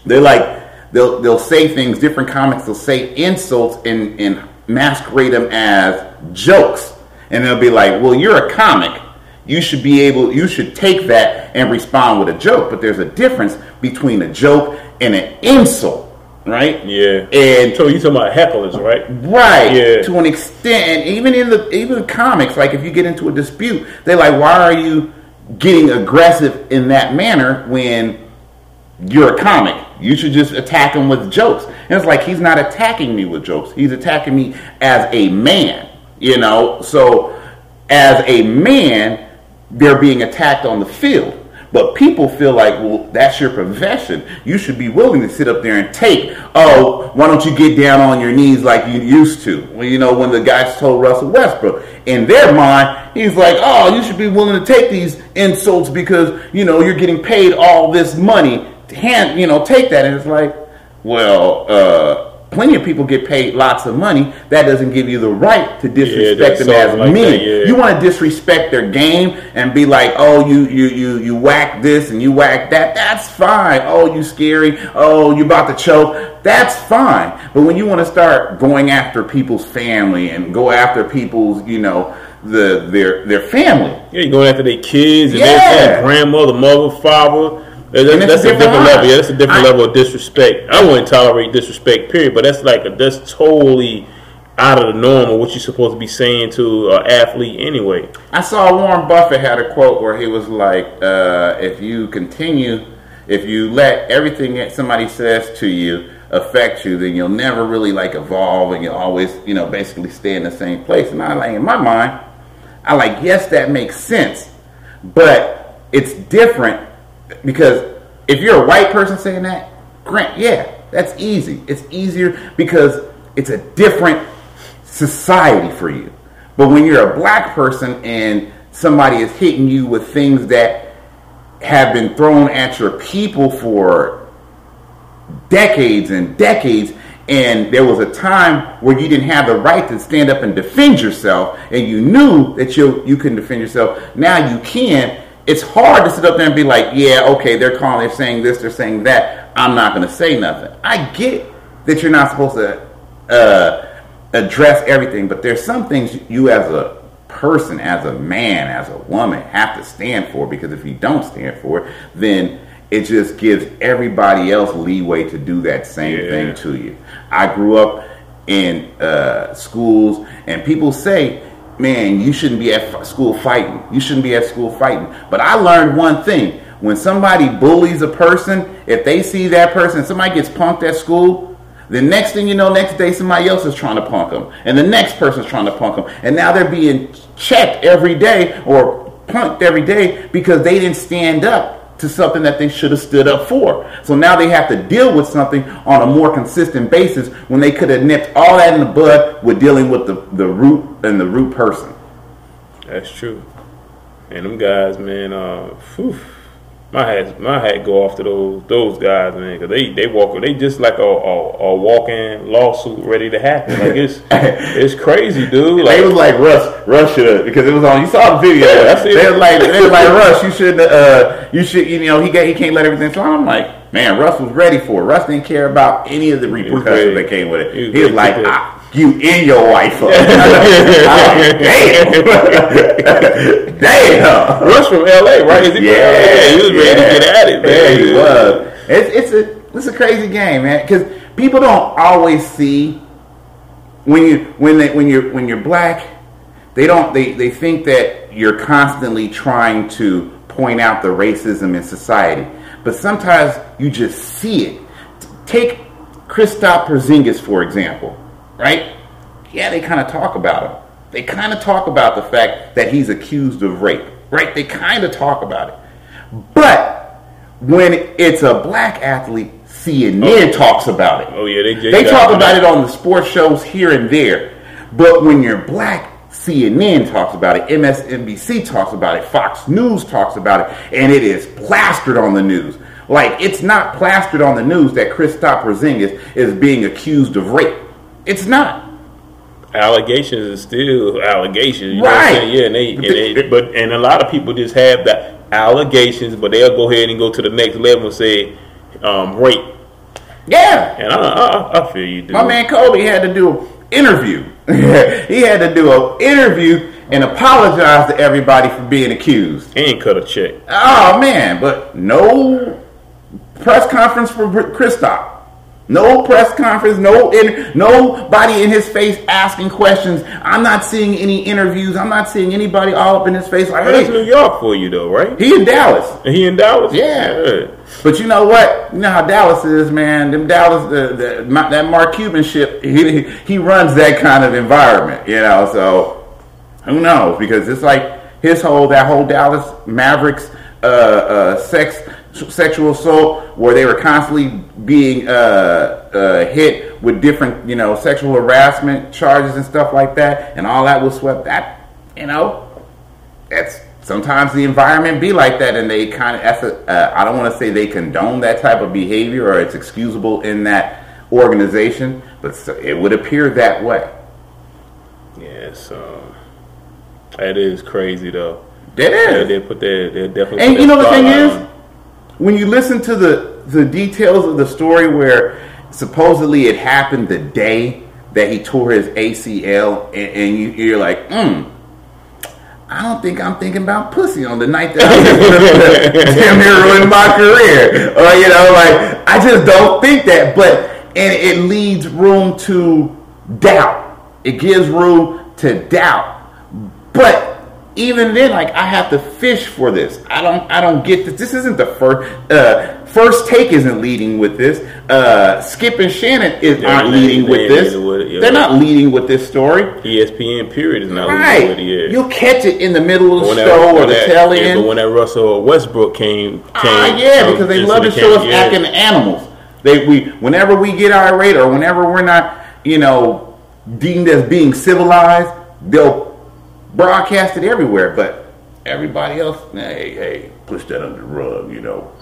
they're like they'll they'll say things. Different comics they'll say insults and and masquerade them as jokes, and they'll be like, "Well, you're a comic." You should be able, you should take that and respond with a joke. But there's a difference between a joke and an insult, right? Yeah. And So you talking about hecklers, right? Right. Yeah. To an extent, and even in the even comics, like if you get into a dispute, they're like, "Why are you getting aggressive in that manner when you're a comic? You should just attack him with jokes." And it's like he's not attacking me with jokes; he's attacking me as a man. You know, so as a man, they're being attacked on the field. But people feel like, well, that's your profession. You should be willing to sit up there and take. Oh, why don't you get down on your knees like you used to? Well, you know, when the guys told Russell Westbrook, in their mind, he's like, oh, you should be willing to take these insults because you know you're getting paid all this money. Hand, you know, take that. And it's like, well, uh, plenty of people get paid lots of money. That doesn't give you the right to disrespect that's them as like men. that, yeah. You want to disrespect their game and be like, oh, you you you you whack this and you whack that. That's fine. Oh, you scary. Oh, you about to choke. That's fine. But when you want to start going after people's family and go after people's, you know, the their their family, Yeah, you going after their kids and Yeah. their grandmother, mother, father. That- That's, that's a different level. line. Yeah, that's a different I- level of disrespect. I wouldn't tolerate disrespect, period. But that's like a, that's totally out of the norm or what you're supposed to be saying to an athlete anyway. I saw Warren Buffett had a quote where he was like, uh, "If you continue, if you let everything that somebody says to you affect you, then you'll never really like evolve, and you'll always, you know, basically stay in the same place." And I like, in my mind, I like, yes, that makes sense, but it's different because if you're a white person saying that, grant, yeah, that's easy. It's easier because it's a different society for you. But when you're a black person and somebody is hitting you with things that have been thrown at your people for decades and decades, and there was a time where you didn't have the right to stand up and defend yourself, and you knew that you you couldn't defend yourself. Now you can. It's hard to sit up there and be like, "Yeah, okay, they're calling, they're saying this, they're saying that. I'm not going to say nothing." I get that you're not supposed to uh, address everything, but there's some things you as a person, as a man, as a woman, have to stand for because if you don't stand for it, then it just gives everybody else leeway to do that same Yeah. thing to you. I grew up in uh, schools, and people say, "Man, you shouldn't be at school fighting. You shouldn't be at school fighting." But I learned one thing: when somebody bullies a person, if they see that person, somebody gets punked at school. The next thing you know, next day somebody else is trying to punk them, and the next person's trying to punk them, and now they're being checked every day or punked every day because they didn't stand up to something that they should have stood up for. So now they have to deal with something on a more consistent basis when they could have nipped all that in the bud with dealing with the, the root and the root person. That's true. And them guys, man, uh, phew, my hat, my hat go off to those those guys, man, because they they walk, they just like a, a, a walk-in lawsuit ready to happen. Like it's [LAUGHS] it's crazy, dude. They was Like like Russ, Russ should have because it was on. You saw the video. Yeah, I see they was like, they was like Russ, you should, uh, you should, you know, he got, he can't let everything slide. I'm like, man, Russ was ready for it. Russ didn't care about any of the repercussions that came with it. He was He was like, ah, you and your wife. Uh, [LAUGHS] up." Like, damn, [LAUGHS] damn. Russ from L.A., right? Is he Yeah, he was ready yeah. to get at it, man. Yeah, he was. It's, it's a it's a crazy game, man. Because people don't always see when you when they when you're when you're black, they don't they they think that you're constantly trying to point out the racism in society, but sometimes you just see it. Take Kristaps Porzingis for example, right? Yeah, they kind of talk about him. They kind of talk about the fact that he's accused of rape, right? They kind of talk about it, but when it's a black athlete, CNN talks about it. Oh yeah, they just They talk about it on the sports shows here and there. But when you're black, CNN talks about it, MSNBC talks about it, Fox News talks about it, and it is plastered on the news. Like it's not plastered on the news that Kristaps Porzingis is being accused of rape. It's not. allegations are still allegations. You know what Right. I'm saying? Yeah, and they, and they but and a lot of people just have that allegations, but they'll go ahead and go to the next level and say um, rape. Yeah. And I, I, I feel you, dude. My man Kobe had to do an interview. [LAUGHS] he had to do an interview and apologize to everybody for being accused. He ain't cut a check. Oh man, but no press conference for Kristaps. No press conference. No, in, nobody in his face asking questions. I'm not seeing any interviews. I'm not seeing anybody all up in his face like, Well, that's hey, New York for you, though, right? he in Dallas. He in Dallas. Yeah. But you know what? You know how Dallas is, man. Them Dallas, the, the my, that Mark Cuban ship. [LAUGHS] He he runs that kind of environment, you know. So who knows? Because it's like his whole that whole Dallas Mavericks uh, uh, sex sexual assault, where they were constantly being uh, uh, hit with different, you know, sexual harassment charges and stuff like that, and all that was swept. That you know, that's sometimes the environment be like that and they kind of that's a, uh, i don't want to say they condone that type of behavior or it's excusable in that organization but it would appear that way Yeah, so that is crazy, though. it Yeah, they put that. They definitely. and you know the thing spotlight is on. When you listen to the the details of the story where supposedly it happened the day that he tore his acl and, and you, you're like mm I don't think I'm thinking about pussy on the night that I damn near ruined my career. Or you know, like I just don't think that. But and it leaves room to doubt. It gives room to doubt. But even then, like I have to fish for this. I don't. I don't get this. This isn't the first. Uh, first take isn't leading with this. Uh, Skip and Shannon is, Yeah, aren't leading they with this. with it, yeah. They're not leading with this story. ESPN period is not Right. leading with it. Yeah. You'll catch it in the middle of the show or when the that- tail yeah, end. but when that Russell Westbrook came, came Ah, yeah, um, because they love to show us acting animals. They we whenever we get irate or whenever we're not, you know, deemed as being civilized, they'll broadcast it everywhere. But everybody else, hey, hey, push that under the rug, you know.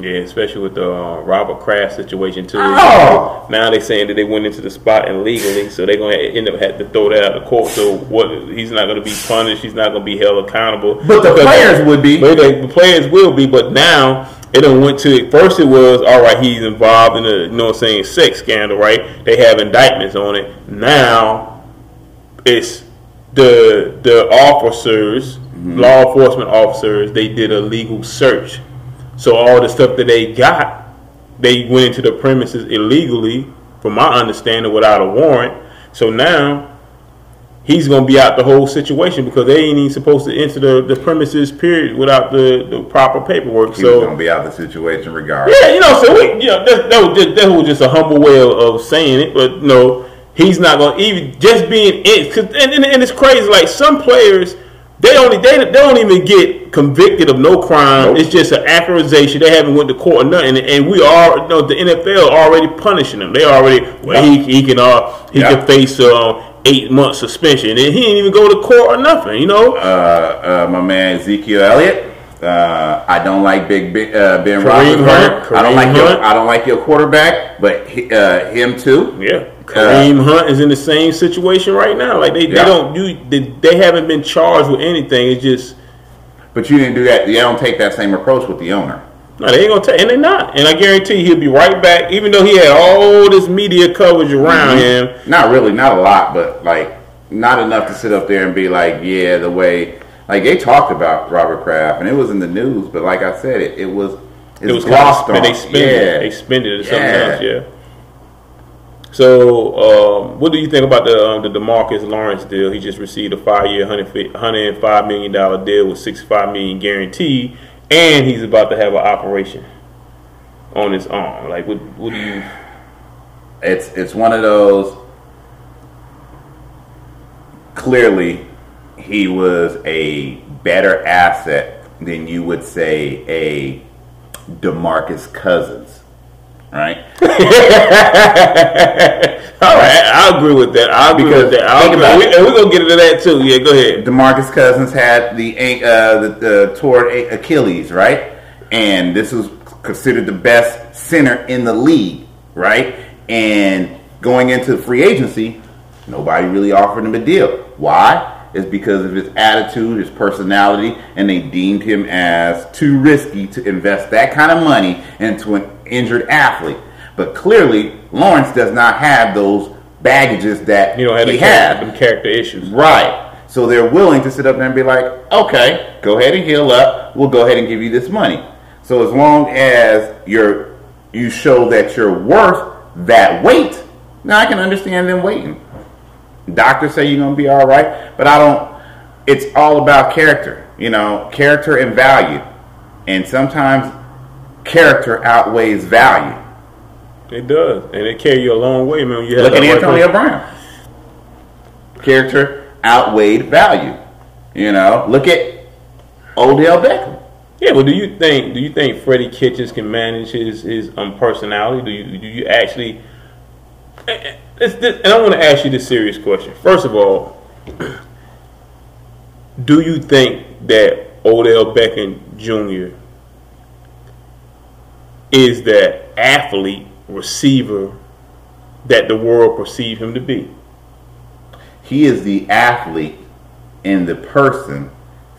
Yeah, especially with the uh, Robert Kraft situation too. Oh! Now they're saying that they went into the spot illegally, so they're gonna end up having to throw that out of court. So what? He's not gonna be punished. He's not gonna be held accountable. But the players would be. But they, the players will be. But now it done went to first. It was all right. He's involved in a you know what I'm saying sex scandal, right? They have indictments on it. Now it's the the officers, mm-hmm. law enforcement officers. They did a legal search. So all the stuff that they got, they went into the premises illegally, from my understanding, without a warrant. So now he's gonna be out the whole situation because they ain't even supposed to enter the, the premises period without the, the proper paperwork. He was so gonna be out the situation regardless. yeah, you know, so we, you know, that, that was just that was just a humble way of, of saying it, but no, he's not gonna even just being in. Cause, and, and, and it's crazy. Like some players, they only they, they don't even get convicted of no crime. Nope. It's just an accusation. They haven't went to court or nothing. And we are, you know, the NFL already punishing them. They already well, he he can uh he Yeah. can face uh, eight month suspension, and he didn't even go to court or nothing. You know. Uh, uh, my man Ezekiel Elliott. Uh, I don't like Big Ben, uh, Ben Kareem Roethlisberger. Hunt. I don't like your I don't like your quarterback, but he, uh, him too. Yeah, Kareem Hunt is in the same situation right now. Like they, Yeah. they don't do they, they haven't been charged with anything. It's just But you didn't do that. You don't take that same approach with the owner. no, they ain't gonna take, and they're not. And I guarantee you, he'll be right back. Even though he had all this media coverage around mm-hmm. him, Not really, not a lot, but like not enough to sit up there and be like, yeah, the way like they talked about Robert Kraft and it was in the news, but like I said, it, it was it was glossed on. they spend it. They yeah. spend it Yeah. Yeah. So, um, what do you think about the um, the Demarcus Lawrence deal? He just received a five-year, hundred five million dollar deal with sixty-five million guaranteed, and he's about to have an operation on his arm. Like, what what do you? It's it's one of those. Clearly, he was a better asset than you would say a Demarcus Cousins, right? [LAUGHS] All right, I agree with that. I agree Because with that. I think about We, it. and we're gonna get into that too. Yeah, go ahead. Demarcus Cousins had the uh, the, the torn Achilles, right? And this was considered the best center in the league, right? And going into free agency, nobody really offered him a deal. Why? It's because of his attitude, his personality, and they deemed him as too risky to invest that kind of money into an injured athlete. But clearly, Lawrence does not have those baggages that You have he had. character, them character issues. Right. So they're willing to sit up there and be like, okay, go ahead and heal up. We'll go ahead and give you this money. So as long as you're you show that you're worth that weight, now I can understand them waiting. Doctors say you're gonna be all right, but I don't. It's all about character, you know, character and value, and sometimes character outweighs value. It does, and it carry you a long way, man. You Look at Antonio person. Brown. Character outweighed value. You know, look at Odell Beckham. Yeah, well, do you think do you think Freddie Kitchens can manage his his um, personality? Do you do you actually? It's this, and I want to ask you this serious question. First of all, [CLEARS THROAT] do you think that Odell Beckham Jr. is that athlete receiver that the world perceive him to be? He is the athlete and the person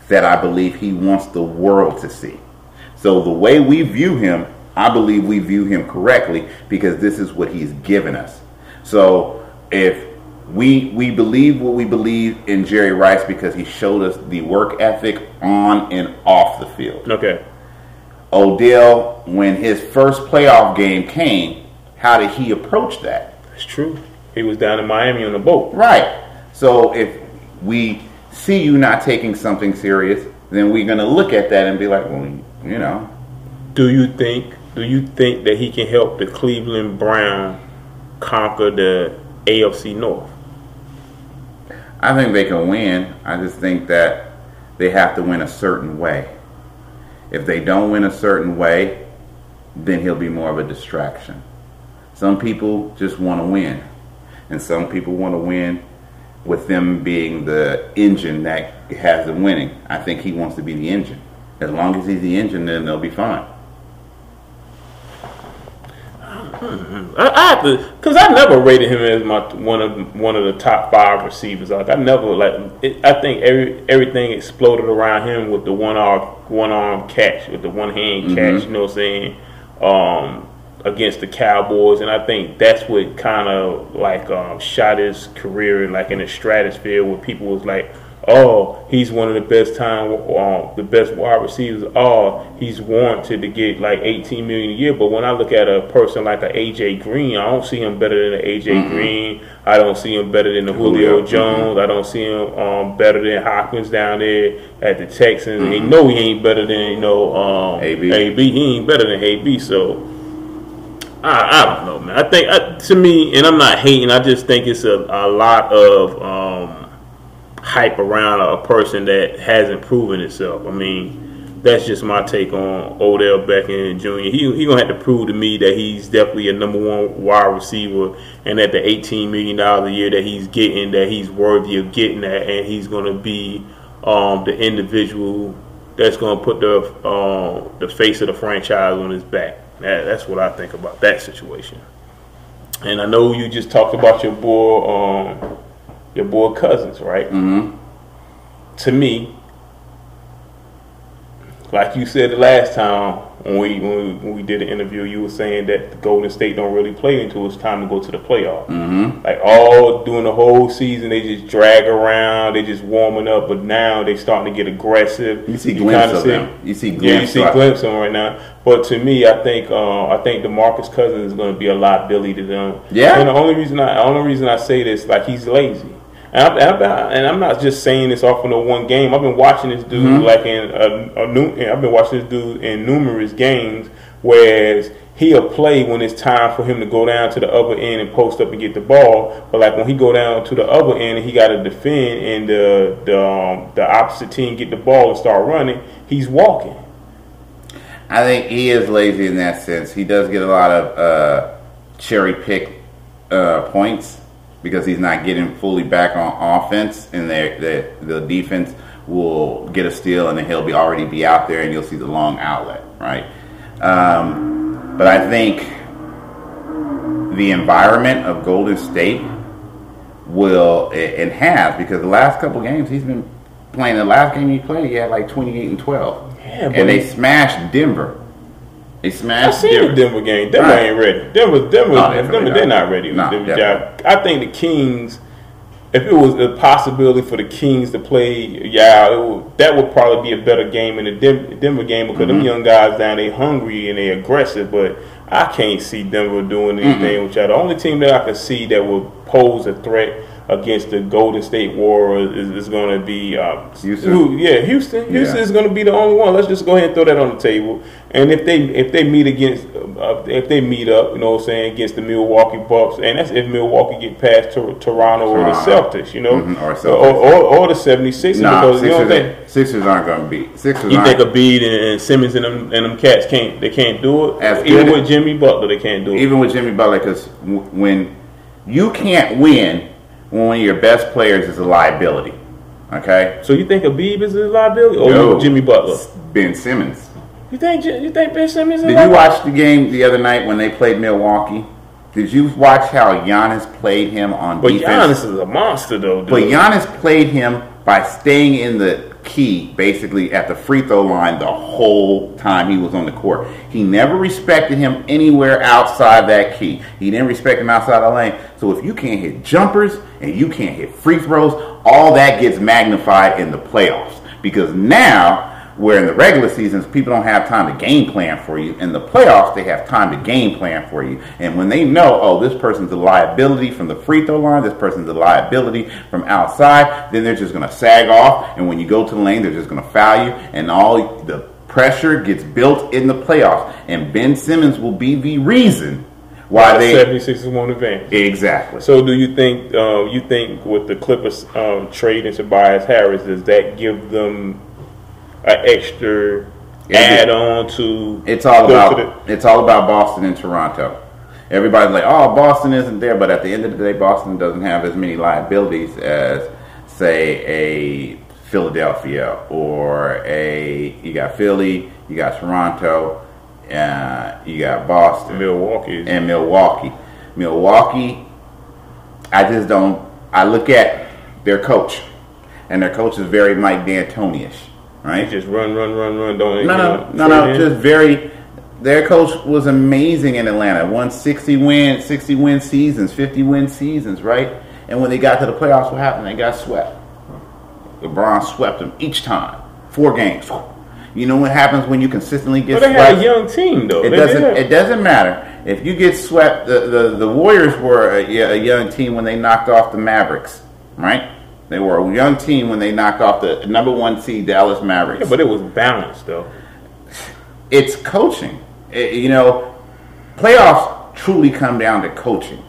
that I believe he wants the world to see. So the way we view him, I believe we view him correctly because this is what he's given us. So if we we believe what we believe in Jerry Rice because he showed us the work ethic on and off the field. Okay. Odell, when his first playoff game came, how did he approach that? That's true. He was down in Miami on a boat. Right. So if we see you not taking something serious, then we're going to look at that and be like, well, you know. Do you think? Do you think that he can help the Cleveland Brown conquer the AFC North? I think they can win. I just think that they have to win a certain way. If they don't win a certain way, then he'll be more of a distraction. Some people just want to win, and some people want to win with them being the engine that has them winning. I think he wants to be the engine. As long as he's the engine, then they'll be fine. I, I have to, cause I never rated him as my one of one of the top five receivers. Like I never like. It, I think every everything exploded around him with the one arm one arm catch with the one hand Mm-hmm. catch. You know what I'm saying? Um, against the Cowboys, and I think that's what kind of like um, shot his career like in the stratosphere, where people was like, "Oh, he's one of the best time, um, the best wide receivers. Oh, he's warranted to get like 18 million a year." But when I look at a person like a AJ Green, I don't see him better than an AJ Green. I don't see him better than the Julio, Julio, Jones. I don't see him um, better than Hopkins down there at the Texans. And he know he ain't better than you know um, AB. AB. He ain't better than AB. So. I, I don't know, man. I think I, to me, and I'm not hating. I just think it's a, a lot of um, hype around a person that hasn't proven itself. I mean, that's just my take on Odell Beckham Jr. He he gonna have to prove to me that he's definitely a number one wide receiver, and that the 18 million dollars a year that he's getting, that he's worthy of getting that, and he's gonna be um, the individual that's gonna put the uh, the face of the franchise on his back. That, that's what I think about that situation. And I know you just talked about your boy, um, your boy Cousins, right? Mm-hmm. To me, like you said the last time when we when we, when we did an interview, you were saying that the Golden State don't really play until it's time to go to the playoff. Mm-hmm. Like all during the whole season, they just drag around, they just warming up. But now they starting to get aggressive. You see glimpses of see- them. You see glimpses. yeah, you see glimpses of them right now. But to me, I think uh, I think DeMarcus Cousins is going to be a liability to them. Yeah? And the only reason I the only reason I say this, like he's lazy. And and I'm not just saying this off of no one game. I've been watching this dude Mm-hmm. like in a, a new. I've been watching this dude in numerous games. Whereas he'll play when it's time for him to go down to the other end and post up and get the ball. But like when he go down to the other end and he got to defend and the the um, the opposite team get the ball and start running, he's walking. I think he is lazy in that sense. He does get a lot of uh, cherry pick uh, points because he's not getting fully back on offense, and the the the defense will get a steal, and then he'll be already be out there, and you'll see the long outlet, right? Um, but I think the environment of Golden State will and has because the last couple games he's been playing. The last game he played, he had like twenty eight and twelve, Yeah, and they smashed Denver. They I smashed seen the Denver. Denver game. Denver Right. ain't ready. Denver, Denver, No, definitely Denver, they're not. not ready. No, with job. I think the Kings. If it was a possibility for the Kings to play, yeah, it would, that would probably be a better game in the Denver, Denver game because them mm-hmm. young guys down they hungry and they aggressive. But I can't see Denver doing anything with y'all. The only team that I can see that would pose a threat against the Golden State Warriors is, is going to be um, Houston? who- yeah, Houston. Houston Yeah. is going to be the only one. Let's just go ahead and throw that on the table. And if they if they meet against uh, if they meet up, you know what I'm saying, against the Milwaukee Bucks, and that's if Milwaukee get past Tor- Toronto or the Celtics, you know, Mhm, or or, Celtics. or, or the 76ers, Nah, because you know Sixers, what I'm saying. Sixers aren't going to beat. Sixers You think Embiid and, and Simmons and them and them cats can't they can't do it? As Even good- with Jimmy Butler, they can't do it. even with Jimmy Butler, because w- when you can't win when one of your best players is a liability, okay? so you think Embiid is a liability, or No. Jimmy Butler? Ben Simmons. You think you think Ben Simmons is a Did you watch the game the other night when they played Milwaukee? Did you watch how Giannis played him on But defense? Giannis is a monster, though. Dude. But Giannis played him by staying in the key, basically at the free throw line the whole time he was on the court. He never respected him anywhere outside that key. He didn't respect him outside the lane. So if you can't hit jumpers and you can't hit free throws, all that gets magnified in the playoffs. Because now Where in the regular seasons, people don't have time to game plan for you. In the playoffs, they have time to game plan for you. And when they know, oh, this person's a liability from the free throw line, this person's a liability from outside, then they're just going to sag off. And when you go to the lane, they're just going to foul you. And all the pressure gets built in the playoffs. And Ben Simmons will be the reason why they 76ers won't advance. exactly. So, do you think uh, you think with the Clippers um, trading Tobias Harris, does that give them an extra Yeah. add on to? It's all about it's all about Boston and Toronto. Everybody's like, "Oh, Boston isn't there," but at the end of the day, Boston doesn't have as many liabilities as, say, a Philadelphia or a you got Philly, you got Toronto, uh, you got Boston Milwaukee. and Milwaukee. Milwaukee, I just don't. I look at their coach, and their coach is very Mike D'Antoni-ish, right? Just run, run, run, run. Don't you No, no, know, no, no. in? Just very. Their coach was amazing in Atlanta. Won sixty win, sixty win seasons, fifty win seasons, right? And when they got to the playoffs, what happened? They got swept. LeBron swept them each time, four games. You know what happens when you consistently get But they swept? had a young team though. It They doesn't. did. It doesn't matter if you get swept. The the, the Warriors were a, a young team when they knocked off the Mavericks, right? They were a young team when they knocked off the number one seed Dallas Mavericks. Yeah, but it was balanced though. it's coaching. It- you know, playoffs truly come down to coaching.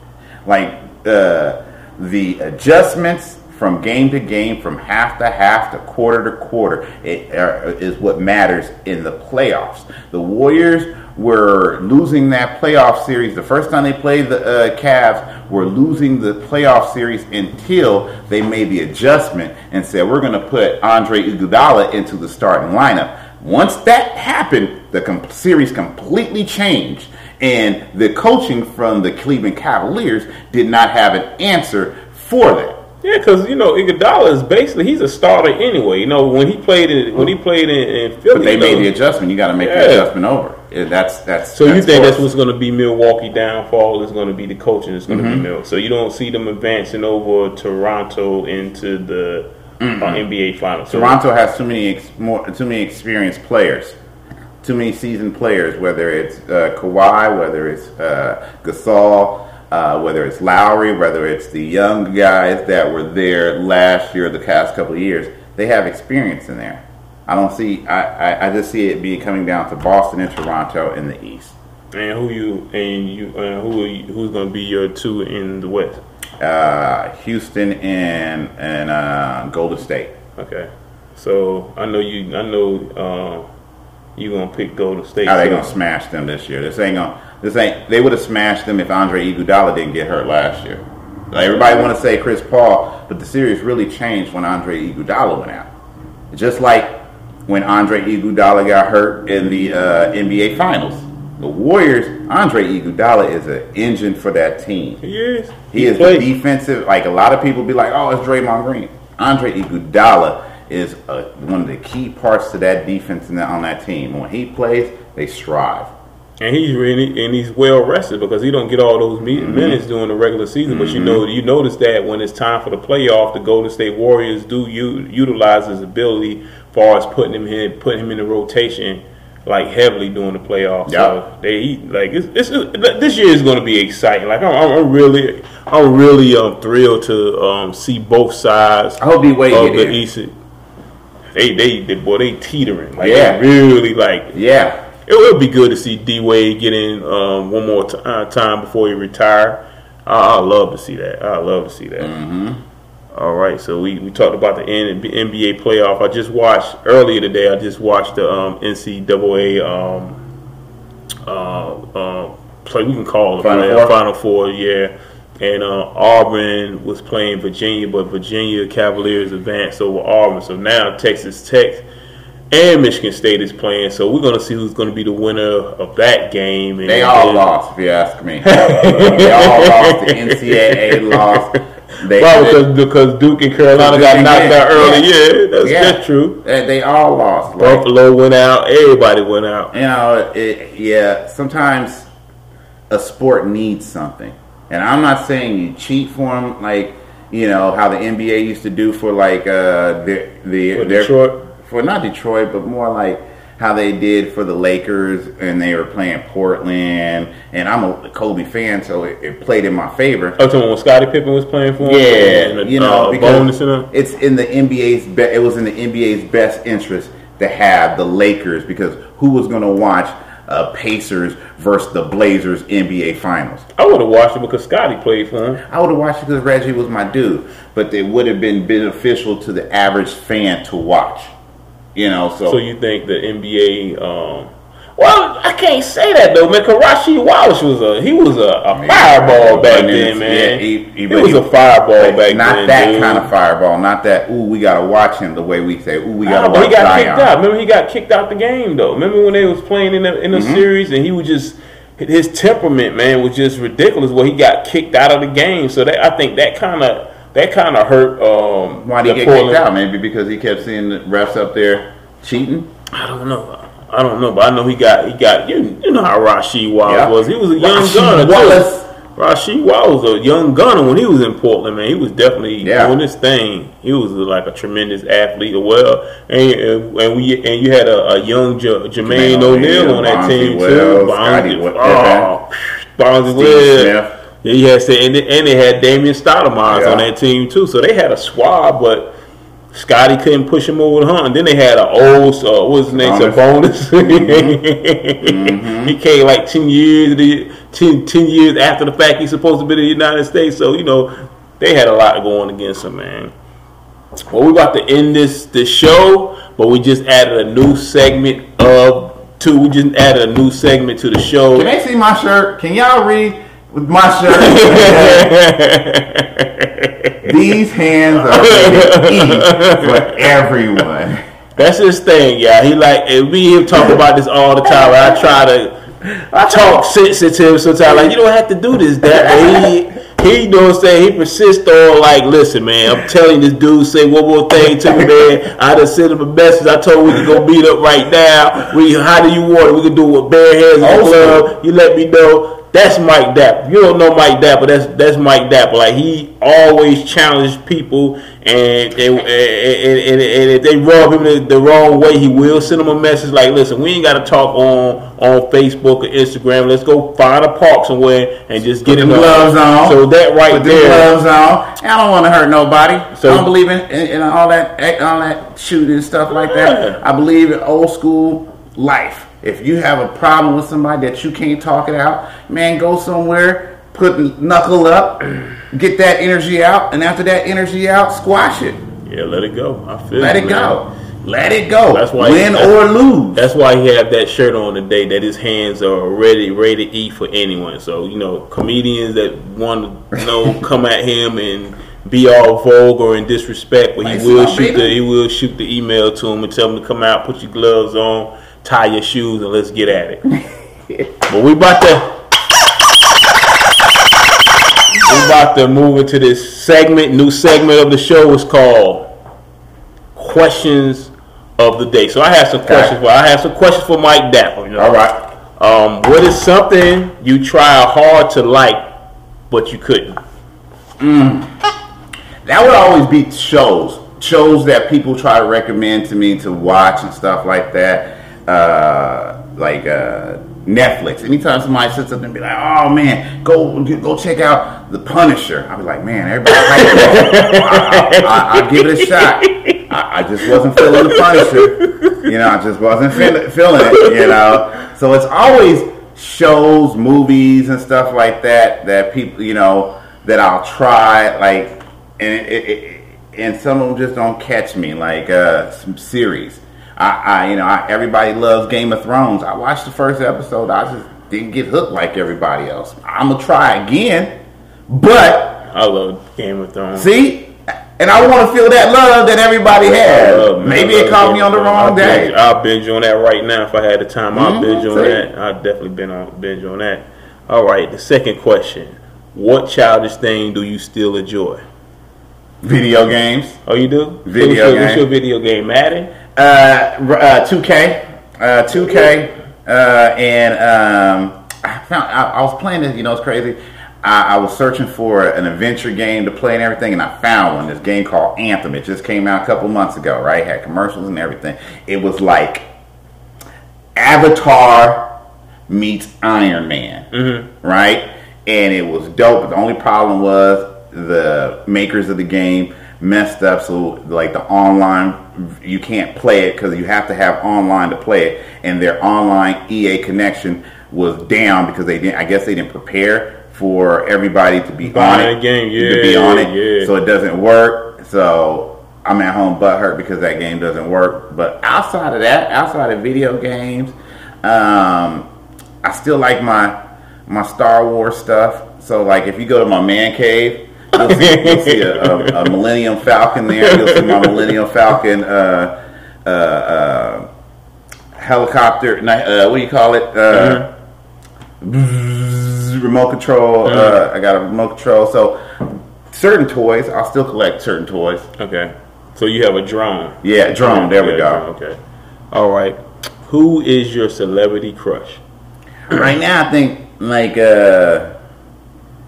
Like uh, the adjustments from game to game, from half to half to quarter to quarter, it, uh, is what matters in the playoffs. The Warriors were losing that playoff series. The first time they played the uh, Cavs, were losing the playoff series until they made the adjustment and said, "We're going to put Andre Iguodala into the starting lineup." Once that happened, the com- series completely changed, and the coaching from the Cleveland Cavaliers did not have an answer for that. Yeah, because you know Iguodala is basically he's a starter anyway. You know when he played in when he played in, in Philly, But they made know, the adjustment. You got to make the adjustment over. Yeah, That's that's. So you that's think that's what's going to be Milwaukee downfall is going to be the coaching is going to Mm-hmm. be Mil. So you don't see them advancing over Toronto into the uh, NBA finals. Toronto has too many ex- more too many experienced players, too many seasoned players. Whether it's uh, Kawhi, whether it's uh, Gasol, uh, whether it's Lowry, whether it's the young guys that were there last year, the past couple of years, they have experience in there. I don't see. I, I, I just see it being coming down to Boston and Toronto in the East. And who you and you uh, who are you, who's going to be your two in the West? Uh, Houston and and uh, Golden State. Okay, so I know you. I know uh, you gonna pick Golden State. How they so- gonna smash them this year? This ain't gonna. This ain't. They would have smashed them if Andre Iguodala didn't get hurt last year. Like everybody want to say Chris Paul, but the series really changed when Andre Iguodala went out. Just like when Andre Iguodala got hurt in the uh, NBA Finals. The Warriors, Andre Iguodala is an engine for that team. He is. He is played. the defensive. Like a lot of people be like, "Oh, it's Draymond Green." Andre Iguodala is uh one of the key parts to that defense in that, on that team. When he plays, they strive. And he's really and he's well rested because he don't get all those Mm-hmm. minutes during the regular season. But you know, you notice that when it's time for the playoff, the Golden State Warriors do u- utilize his ability, as far as putting him in, putting him in the rotation, like heavily during the playoffs. Yeah. So they he, like it's, it's, this year is going to be exciting. Like I'm, I'm really, I'm really um thrilled to um see both sides I hope D Wade of the. East. They, they, they, boy, they teetering. Like, Yeah. really like Yeah, it would be good to see D Wade get in um, one more t- uh, time before he retire. I I'd love to see that. I'd love to see that. Mm-hmm. Right, so we, we talked about the NBA playoff. I just watched earlier today. I just watched the um, NCAA um, uh, uh, play. We can call it Final play- Four? Final Four. Yeah, and uh, Auburn was playing Virginia, but Virginia Cavaliers advanced over Auburn. So now Texas Tech and Michigan State is playing. So we're going to see who's going to be the winner of that game. And they all then- [LAUGHS] lost. If you ask me, they all lost. The NCAA lost. They, Why? Because, because Duke and Carolina got knocked out early. yeah. That's, Yeah. that's true. they, they all lost. Like, Buffalo went out. Everybody went out. you know, it, yeah, sometimes a sport needs something. And I'm not saying you cheat for them, like, you know, how the NBA used to do for, like, uh, the, the, For their, Detroit. for not Detroit, but more like how they did for the Lakers, and they were playing Portland. And I'm a Kobe fan, so it, it played in my favor. Oh, so when Scottie Pippen was playing for him, Yeah, you know, uh, because it's in the NBA's be- it was in the NBA's best interest to have the Lakers because who was going to watch uh, Pacers versus the Blazers NBA Finals? I would have watched it because Scottie played for him. I would have watched it because Reggie was my dude, but it would have been beneficial to the average fan to watch. You know, so, So you think the NBA? Um, well, I can't say that though, man. Cause Rasheed Wallace was a he was a, a Man, fireball back then, man. yeah, he- he, he- was he- a fireball but back not then. that dude. kind of fireball, not that. Ooh, we gotta watch him the way we say. Ooh, we gotta but watch he got Zion. kicked out. Remember, he got kicked out the game though. Remember when they was playing in the in the Mm-hmm. series, and he was just his temperament, man, was just ridiculous. Where he got kicked out of the game. So that I think that kind of that kind of hurt. Um, Why did he get kicked out? Maybe because he kept seeing the refs up there cheating. I don't know. I don't know, but I know he got he got you. You know how Rasheed Wallace Yeah. was. He was a young Rasheed gunner. too. Wallace. Rasheed Wallace was a young gunner when he was in Portland. Man, he was definitely Yeah. doing his thing. He was like a tremendous athlete as well. And and, we and you had a, a young J- Jermaine Jermaine O'Neal on that Bonzi team Wells, too. Bonzi, Wel- oh, Bonzi Steve. Smith. Yeah, he had say, and, they, and they had Damian Stoudamire Yeah. on that team too. So they had a squad, but Scottie couldn't push him over the hump. And then they had an old, uh, what's his name, Sabonis. Sabonis. he came like ten years, the- 10, 10 years after the fact he's supposed to be in the United States. So you know they had a lot going against him, man. Well, we're about to end this this show, but we just added a new segment of two. We just added a new segment to the show. Can they see my shirt? Can y'all read with my shirt? [LAUGHS] These hands are rated E for everyone. That's his thing, yeah. He like and we him talk about this all the time. I try to I talk sensitive sometimes. Like you don't have to do this, that. But he he you know what I'm saying. He persists on like, listen, man. I'm telling this dude say one more thing to me, man. I just sent him a message. I told him we can go beat up right now. We how do you want it? We can do it with bare hands in the club. You let me know. That's Mike Dapper. You don't know Mike Dapper. That's that's Mike Dapper. Like he always challenged people, and and, and, and, and if they rub him the, the wrong way, he will send them a message like, "Listen, we ain't got to talk on on Facebook or Instagram. Let's go find a park somewhere and just get Put in gloves on. So that right Put there, gloves on. I don't want to hurt nobody. So- I don't believe in, in, in all that all that shooting and stuff like that. I believe in old school life. If you have a problem with somebody that you can't talk it out, man, go somewhere, put knuckle up, [CLEARS THROAT] get that energy out, and after that energy out, squash it. yeah, let it go. I feel Let you, it go. Let it go. That's why- win that's- or lose. That's why he had that shirt on today. That his hands are ready, ready to eat for anyone. So you know, comedians that want to you know [LAUGHS] come at him and be all vulgar and disrespect, but he Like, will shoot the he will shoot the email to him and tell him to come out, put your gloves on, tie your shoes, and let's get at it. [LAUGHS] but we about to. We about to move into this segment. New segment of the show is called questions of the day. So I have some questions for I have some questions for Mike Dapper. You know? All right. Um, what is something you try hard to like but you couldn't? That would always be shows. Shows that people try to recommend to me to watch and stuff like that. Uh, like uh, Netflix. Anytime somebody sits up and be like, "Oh man, go go check out The Punisher," I'll be like, "Man, everybody. I, I, give it a shot." I, I just wasn't feeling The Punisher. You know, I just wasn't feel, feeling it. You know, so it's always shows, movies, and stuff like that that people, you know, that I'll try. Like, and it, it, it, and some of them just don't catch me. Like uh, some series. I, I you know, I, everybody loves Game of Thrones. I watched the first episode. I just didn't get hooked like everybody else. I'm gonna try again, but I love Game of Thrones. see, and I want to feel that love that everybody has. love- Maybe it caught me on the wrong I'll day. Binge, I'll binge on that right now if I had the time. I'll Mhm, binge on see? that. I've definitely been on binge on that. All right, the second question: What childish thing do you still enjoy? Video games. Oh, you do? Video what's, your, what's your video game, Madden? Uh, uh, 2K, uh, 2K, uh, and um, I found I, I was playing this. You know, it's crazy. I, I was searching for an adventure game to play and everything, and I found one. This game called Anthem. It just came out a couple months ago, right? Had commercials and everything. It was like Avatar meets Iron Man, right? And it was dope. But the only problem was the makers of the game messed up. So like the online, you can't play it because you have to have online to play it, and their online EA connection was down because they didn't. I guess they didn't prepare for everybody to be on it, game, to be yeah, on it. yeah. So it doesn't work. So I'm at home butt hurt because that game doesn't work. But outside of that, outside of video games, um, I still like my my Star Wars stuff. So like if you go to my man cave, you'll see, you'll see a, a, a Millennium Falcon there. You'll see my Millennium Falcon uh, uh, uh, helicopter. Uh, what do you call it? Uh, remote control. Uh, I got a remote control. So certain toys, I'll still collect certain toys. Okay. So you have a drone. Yeah, drone. There we go. drone, Okay. All right. Who is your celebrity crush? right now, I think like uh,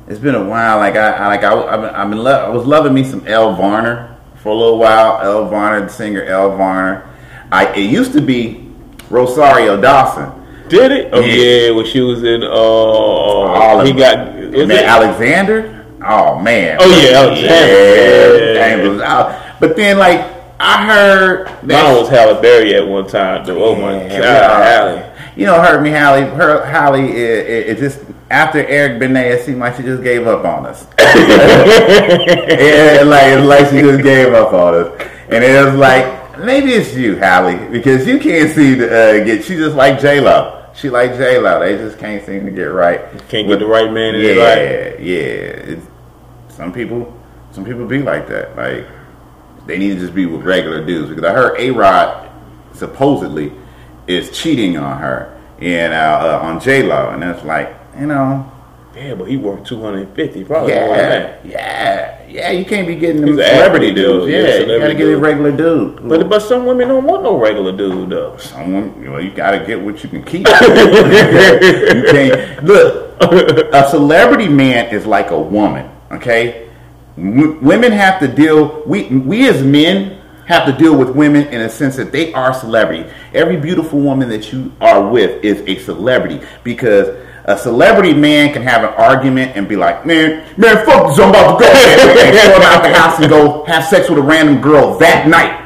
it's been a while. Like I, I like I, I've been, I've been lo- I was loving me some Elle Varner for a little while. Elle Varner, the singer Elle Varner. I it used to be Rosario Dawson. Did it? Oh Yeah. yeah, when she was in. Uh, All he of got. Is Man? Alexander. Oh man. Oh, yeah, Alexander. Yeah, Yeah. was out. But then like I heard that Mine was Halle Berry at one time. Though. Oh my god, Halle. Halle. You know, hurt me, Halle. Her Halle, it, it, it just after Eric Benet, it seemed like she just gave up on us. [LAUGHS] [LAUGHS] yeah, like it's like she just gave up on us, and it was like maybe it's you, Halle, because you can't seem to uh, get. She just like J Lo. She like J Lo. They just can't seem to get right. Can't get the right man in yeah, yeah. It's, some people, some people be like that. Like they need to just be with regular dudes because I heard A Rod supposedly is cheating on her and uh, uh, on J Lo, and that's like you know, Yeah, but he worked two hundred and fifty, probably more than yeah, that. yeah, yeah. You can't be getting them celebrity dudes. dude. Yeah, Yeah, you gotta get a regular dude. But but some women don't want no regular dude though. Someone, well, you gotta get what you can keep. [LAUGHS] you can't look. A celebrity man is like a woman. Okay, w- women have to deal. We we as men have to deal with women in a sense that they are celebrity. Every beautiful woman that you are with is a celebrity because. A celebrity man can have an argument and be like, man, man, fuck this, I'm about to go. and [LAUGHS] storm out the house and go have sex with a random girl that night.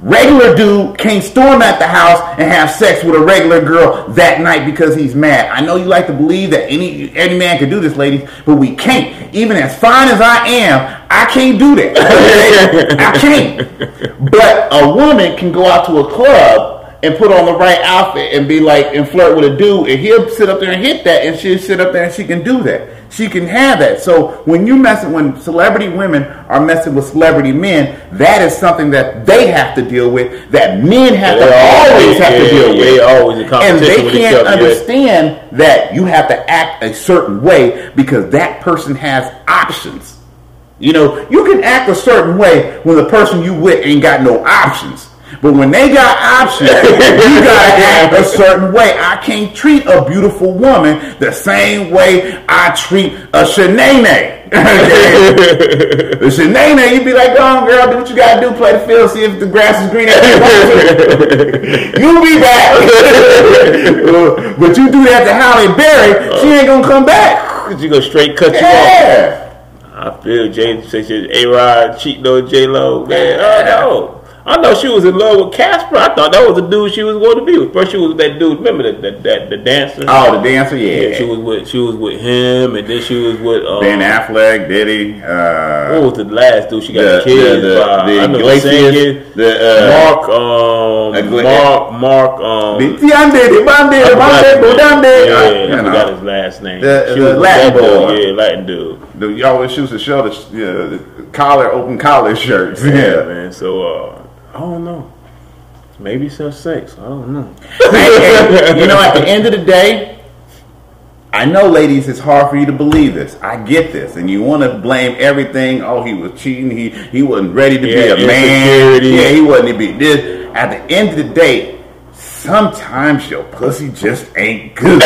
Regular dude can't storm at the house and have sex with a regular girl that night because he's mad. I know you like to believe that any any man can do this, ladies, but we can't. Even as fine as I am, I can't do that. [LAUGHS] I can't. But a woman can go out to a club and put on the right outfit and be like and flirt with a dude, and he'll sit up there and hit that, and she'll sit up there and she can do that. She can have that. So when you mess messing, when celebrity women are messing with celebrity men, that is something that they have to deal with. That men have to Yeah, always have to yeah, deal with. yeah, always in and they with can't yeah. understand that you have to act a certain way because that person has options. You know, you can act a certain way when the person you with ain't got no options. But when they got options, [LAUGHS] you gotta act a certain way. I can't treat a beautiful woman the same way I treat a shenane. [LAUGHS] the shenane, you be like, go on, girl, do what you gotta do, play the field, see if the grass is green. [LAUGHS] you be back. but you do that to Halle Berry, she ain't gonna come back. You go straight cut you off. I feel Jay says A Rod cheating on J Lo. Man, oh, I know. I know she was in love with Casper. I thought that was the dude she was going to be with. First, she was with that dude. Remember that that, that the dancer? Oh, the dancer, yeah. yeah. She was with she was with him, and then she was with um, Ben Affleck, Diddy, What uh, was the last dude she got the, kids? the, the, by? the I know the Iglesias, singer. the, uh, Mark, um, Igle- Mark, Mark, um, the Tiande, the Bande, the Bande, the Bande. yeah, I you forgot know, his last name. The- she the was Latin that dude, boy. yeah, Latin dude. the, y'all always used to show the, yeah, the collar, open collar shirts. Yeah, Yeah. man. So uh, I don't know. Maybe some sex. I don't know. [LAUGHS] You know, at the end of the day, I know, ladies, it's hard for you to believe this. I get this, and you want to blame everything. Oh, he was cheating. He he wasn't ready to Yeah, be a man. Yeah, he wasn't to be this. At the end of the day, sometimes your pussy just ain't good.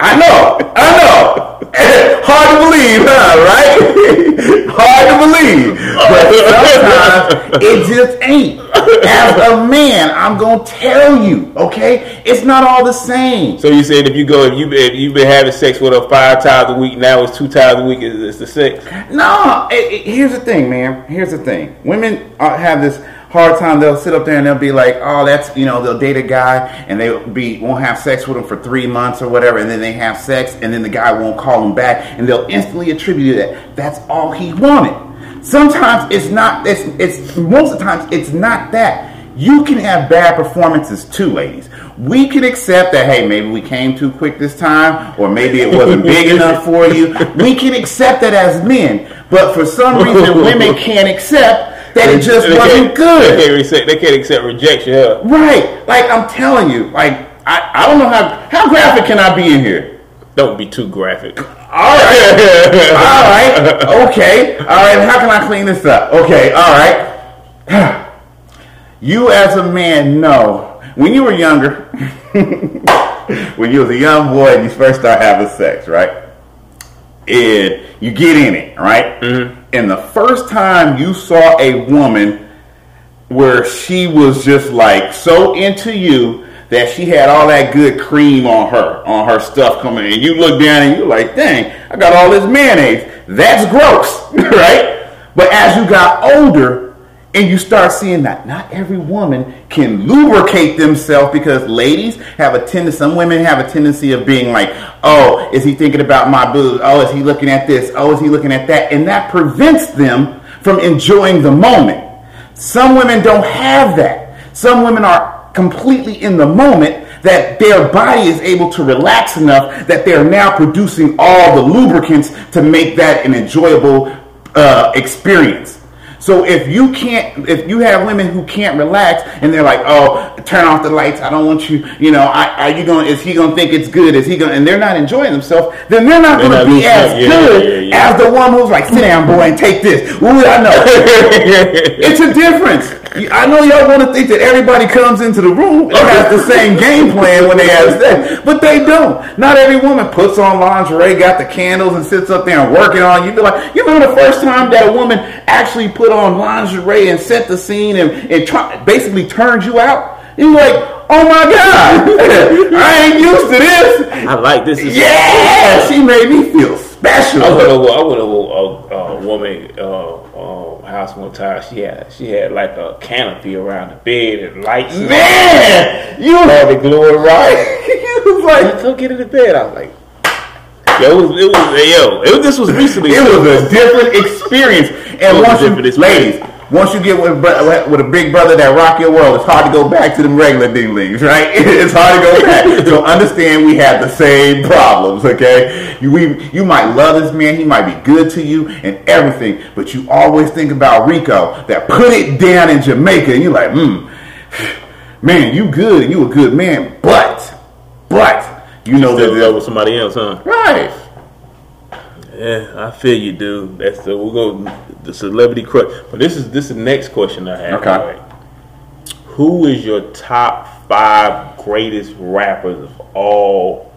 I know, I know. [LAUGHS] Hard to believe, huh? Right? [LAUGHS] Hard to believe. But [LAUGHS] sometimes it [LAUGHS] just ain't. As a man, I'm gonna tell you, okay? It's not all the same. So you said if you go if you if you've been having sex with her five times a week, now it's two times a week. Is the sex? No, it, it, here's the thing, man. Here's the thing. Women uh, have this hard time. They'll sit up there and they'll be like, "Oh, that's you know," they'll date a guy and they be won't have sex with him for three months or whatever, and then they have sex and then the guy won't call them back, and they'll instantly attribute that that's all he wanted. Sometimes it's not. It's it's most of the times it's not that. You can have bad performances too, ladies. We can accept that, hey, maybe we came too quick this time, or maybe it wasn't big [LAUGHS] enough for you. We can accept that as men. But for some reason, women can't accept that it just They wasn't good. They can't, accept, they can't accept rejection. Right. Like I'm telling you, like I, I don't know how how graphic can I be in here? Don't be too graphic. All right. [LAUGHS] all right. Okay. All right. How can I clean this up? Okay. All right. [SIGHS] You as a man know when you were younger, [LAUGHS] when you was a young boy and you first start having sex, right? And you get in it, right? Mm-hmm. And the first time you saw a woman where she was just like so into you that she had all that good cream on her, on her stuff coming in. And you look down and you're like, dang, I got all this mayonnaise. That's gross, [LAUGHS] right? But as you got older and you start seeing that not every woman can lubricate themselves because ladies have a tendency, some women have a tendency of being like, oh, is he thinking about my boobs? Oh, is he looking at this? Oh, is he looking at that? And that prevents them from enjoying the moment. Some women don't have that. Some women are completely in the moment that their body is able to relax enough that they're now producing all the lubricants to make that an enjoyable uh, experience. So if you can't, if you have women who can't relax and they're like, oh, turn off the lights. I don't want you. You know, I, are you going? Is he going to think it's good? Is he going? To And they're not enjoying themselves. Then they're not going to be as Yeah, good yeah, yeah, as the one who's like, sit down, boy, and take this. Ooh, I know. [LAUGHS] It's a difference. I know y'all want to think that everybody comes into the room and has the same game plan when they have sex, but they don't. Not every woman puts on lingerie, got the candles, and sits up there and working on. You feel like you remember the first time that a woman actually put on lingerie and set the scene and, and try, basically turned you out. You're like, oh my god, [LAUGHS] I ain't used to this. I like this. Is Yeah, she made me feel special. I went over. I went over a, a woman uh, uh, house one time. She had she had like a canopy around the bed and lights. and Man, you all the glory right. [LAUGHS] it was like Let's go get in the bed. I was like, yo, it was it was yo. It this was recently. it was a different experience. And once you, experience. ladies, once you get with, with a big brother that rock your world, it's hard to go back to them regular dinglings, right? [LAUGHS] It's hard to go back. [LAUGHS] so understand we have the same problems, okay? You we, you might love this man, he might be good to you and everything, but you always think about Rico that put it down in Jamaica, and you're like, hmm, [SIGHS] man, you good, you a good man, but, but you know that love with somebody else, huh? right. Yeah, I feel you, dude. That's the we'll go the celebrity crush. But this is this is the next question I have. Okay. Right? Who is your top five greatest rappers of all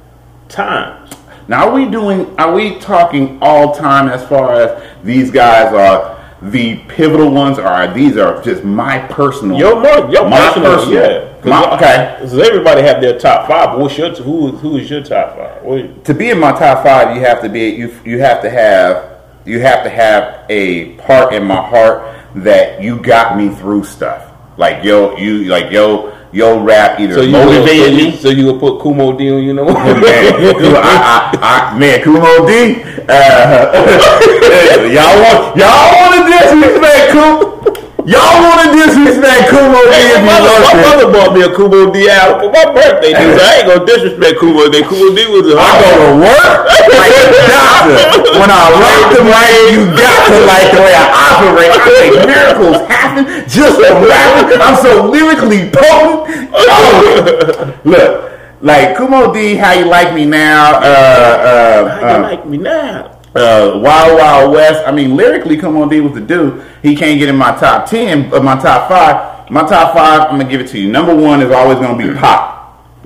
time? Now, are we doing? Are we talking all time as far as these guys are the pivotal ones, or are these are just my personal? Your your My personal, personal. yeah. My- okay. Because everybody have their top five. But what's your who who is your top five? What, to be in my top five, you have to be you. You have to have you have to have a part in my heart that you got me through stuff. Like yo, you like yo yo rap either so you motivated me. so you gonna put Kool Moe Dee on you know? [LAUGHS] man, I, I, I, man, Kool Moe Dee. Uh, [LAUGHS] y'all want y'all want to disrespect Kool Moe? Y'all want to disrespect Kool Moe Dee if you my, mother, my mother bought me a Kool Moe Dee album for my birthday, dude. So I ain't gonna disrespect Kool Moe Dee. Kumo D was a I go to work like a doctor. When I rock the mic, you got to like the way I operate. I make miracles happen just from rapping. I'm so lyrically potent. Oh, look, like Kool Moe Dee, how you like me now? Uh, uh, How uh, you like me now? Uh, Wild Wild West. I mean, lyrically, come on, D was the dude. He can't get in my top ten, but my top five. My top five, I'm gonna give it to you. Number one is always gonna be Pac.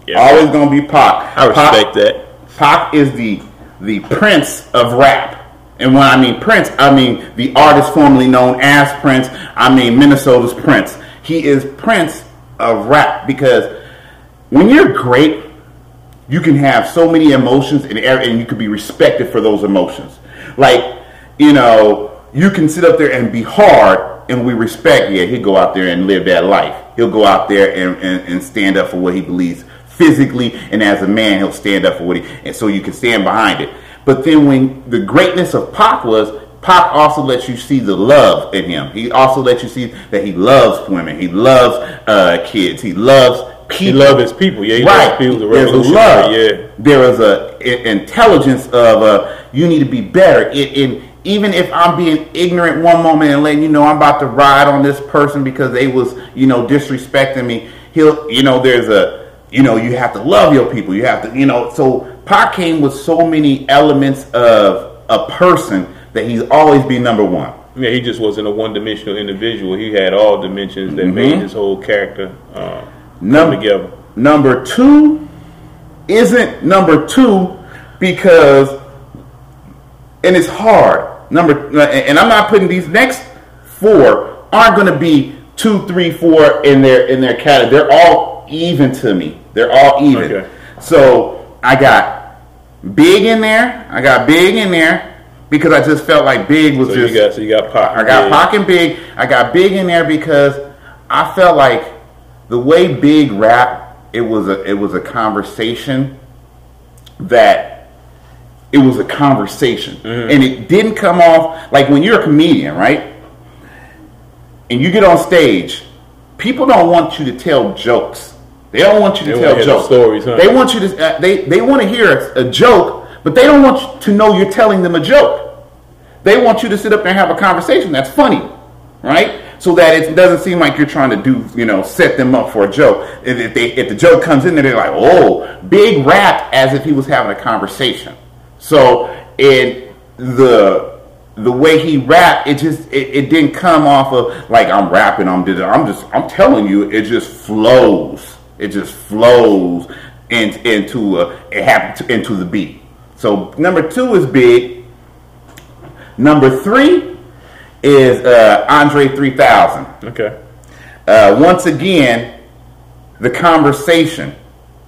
Yeah. Always gonna be Pac. I Pac- respect that. Pac is the the Prince of rap. And when I mean Prince, I mean the artist formerly known as Prince. I mean Minnesota's Prince. He is Prince of rap because when you're great, you can have so many emotions and, and you can be respected for those emotions. Like, you know, you can sit up there and be hard and we respect, yeah, he'll go out there and live that life. He'll go out there and, and, and stand up for what he believes physically and as a man he'll stand up for what he and so you can stand behind it. But then when the greatness of Pac was Pac also lets you see the love in him. He also lets you see that he loves women. He loves uh, kids. He loves people. He loves his people. Yeah, he right. loves people. The There's a love. Yeah. There is a intelligence of uh, you need to be better. It, in even if I'm being ignorant one moment and letting you know I'm about to ride on this person because they was you know disrespecting me, he'll you know there's a you know you have to love your people. You have to you know so Pac came with so many elements of a person that he's always be number one. Yeah, he just wasn't a one-dimensional individual. He had all dimensions that made his whole character uh, come Num- together. Number two isn't number two because, and it's hard. Number, and I'm not putting these next four aren't going to be two, three, four in their in their category. They're all even to me. They're all even. Okay. So I got big in there. I got big in there because I just felt like big was So just you got so you got Pac. I got yeah. Pac and Big. I got Big in there because I felt like the way Big rap, it was a it was a conversation that it was a conversation, Mm-hmm. and it didn't come off like when you're a comedian, right? And you get on stage, people don't want you to tell jokes. They don't want you to They tell jokes. stories, huh? They want you to. Uh, they they want to hear a, a joke, but they don't want to know you're telling them a joke. They want you to sit up there and have a conversation that's funny, right? So that it doesn't seem like you're trying to do, you know, set them up for a joke. If, if they if the joke comes in there, they're like, "Oh, big rap," as if he was having a conversation. So in the the way he rapped, it just it, it didn't come off of like I'm rapping. I'm I'm just I'm telling you, it just flows. It just flows in, into a, it happens into the beat. So number two is big. Number three is uh, Andre 3000. Okay. Uh, once again, the conversation.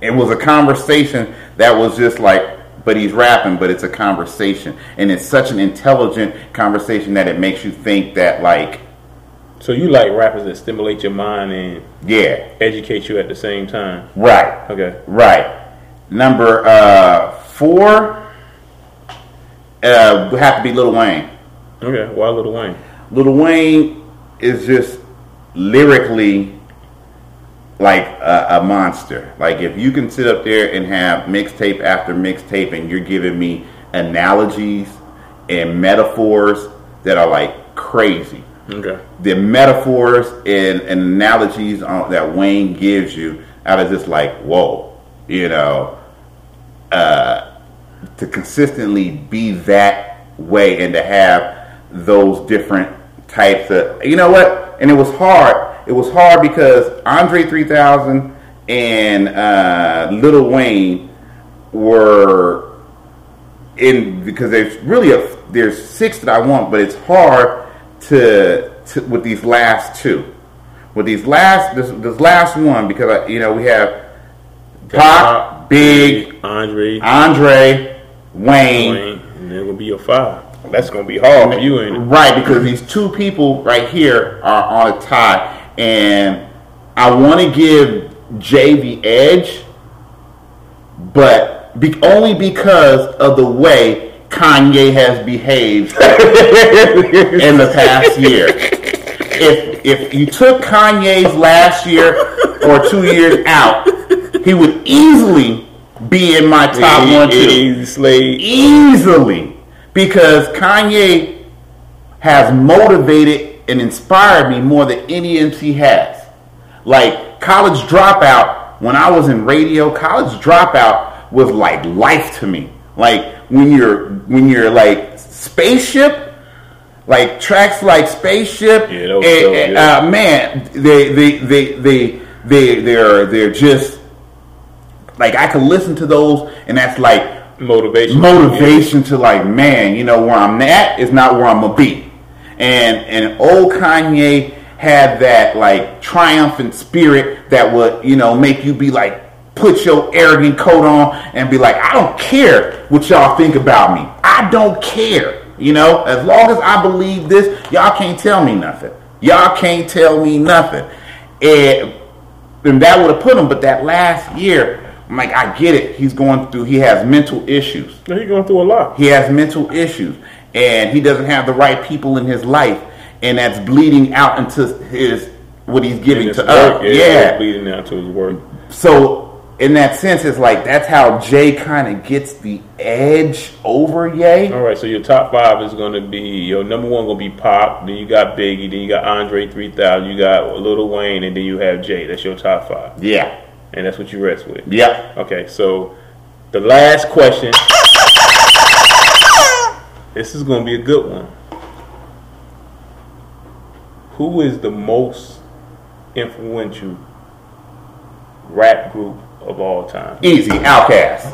It was a conversation that was just like, but he's rapping, but it's a conversation. And it's such an intelligent conversation that it makes you think that, like, So you like rappers that stimulate your mind and yeah, educate you at the same time. right. Okay. Right. Number uh, four uh, would have to be Lil Wayne. Okay. Why Little Wayne? Little Wayne is just lyrically like a, a monster. Like if you can sit up there and have mixtape after mixtape and you're giving me analogies and metaphors that are like crazy. Okay. The metaphors and, and analogies on, that Wayne gives you out of just like, whoa, you know, uh, to consistently be that way and to have those different types of you know what? And it was hard. It was hard because andre 3000 and uh, little wayne were in because there's really a there's six that i want but it's hard to, to with these last two. With these last this, this last one because I, you know we have pac big Andre, andre wayne. Wayne, and they're gonna be your five. That's gonna be hard for you, ain't? Right, because these two people right here are on a tie, and I want to give Jay the edge, but be, only because of the way Kanye has behaved [LAUGHS] in the past year. If if you took Kanye's last year or two years out, he would easily be in my top one too Easy Slade. easily because Kanye has motivated and inspired me more than any MC has. Like college dropout, when I was in radio, college dropout was like life to me. Like when you're when you're like spaceship, like tracks like spaceship, Yeah, that was and- and, uh, man, they they they they they they're they're just like I could listen to those, and that's like motivation. motivation to like, man, you know where I'm at is not where I'm gonna be. And and old Kanye had that like triumphant spirit that would, you know, make you be like put your arrogant coat on and be like, I don't care what y'all think about me. I don't care. You know, as long as I believe this, y'all can't tell me nothing. Y'all can't tell me nothing. And, and that would have put him, but that last year, I'm like, I get it. He's going through, he has mental issues. No, He's going through a lot. He has mental issues. And he doesn't have the right people in his life. And that's bleeding out into his, what he's giving to work, us. yeah, Yeah. bleeding out to his work. So in that sense, it's like that's how Jay kind of gets the edge over Ye. All right, so your top five is going to be your number one going to be Pac. Then you got Biggie. Then you got Andre 3000. You got Little Wayne, and then you have Jay. That's your top five, Yeah. And that's what you rest with. Yeah. Okay, so the last question. This is going to be a good one. Who is the most influential rap group of all time? Easy. Outkast.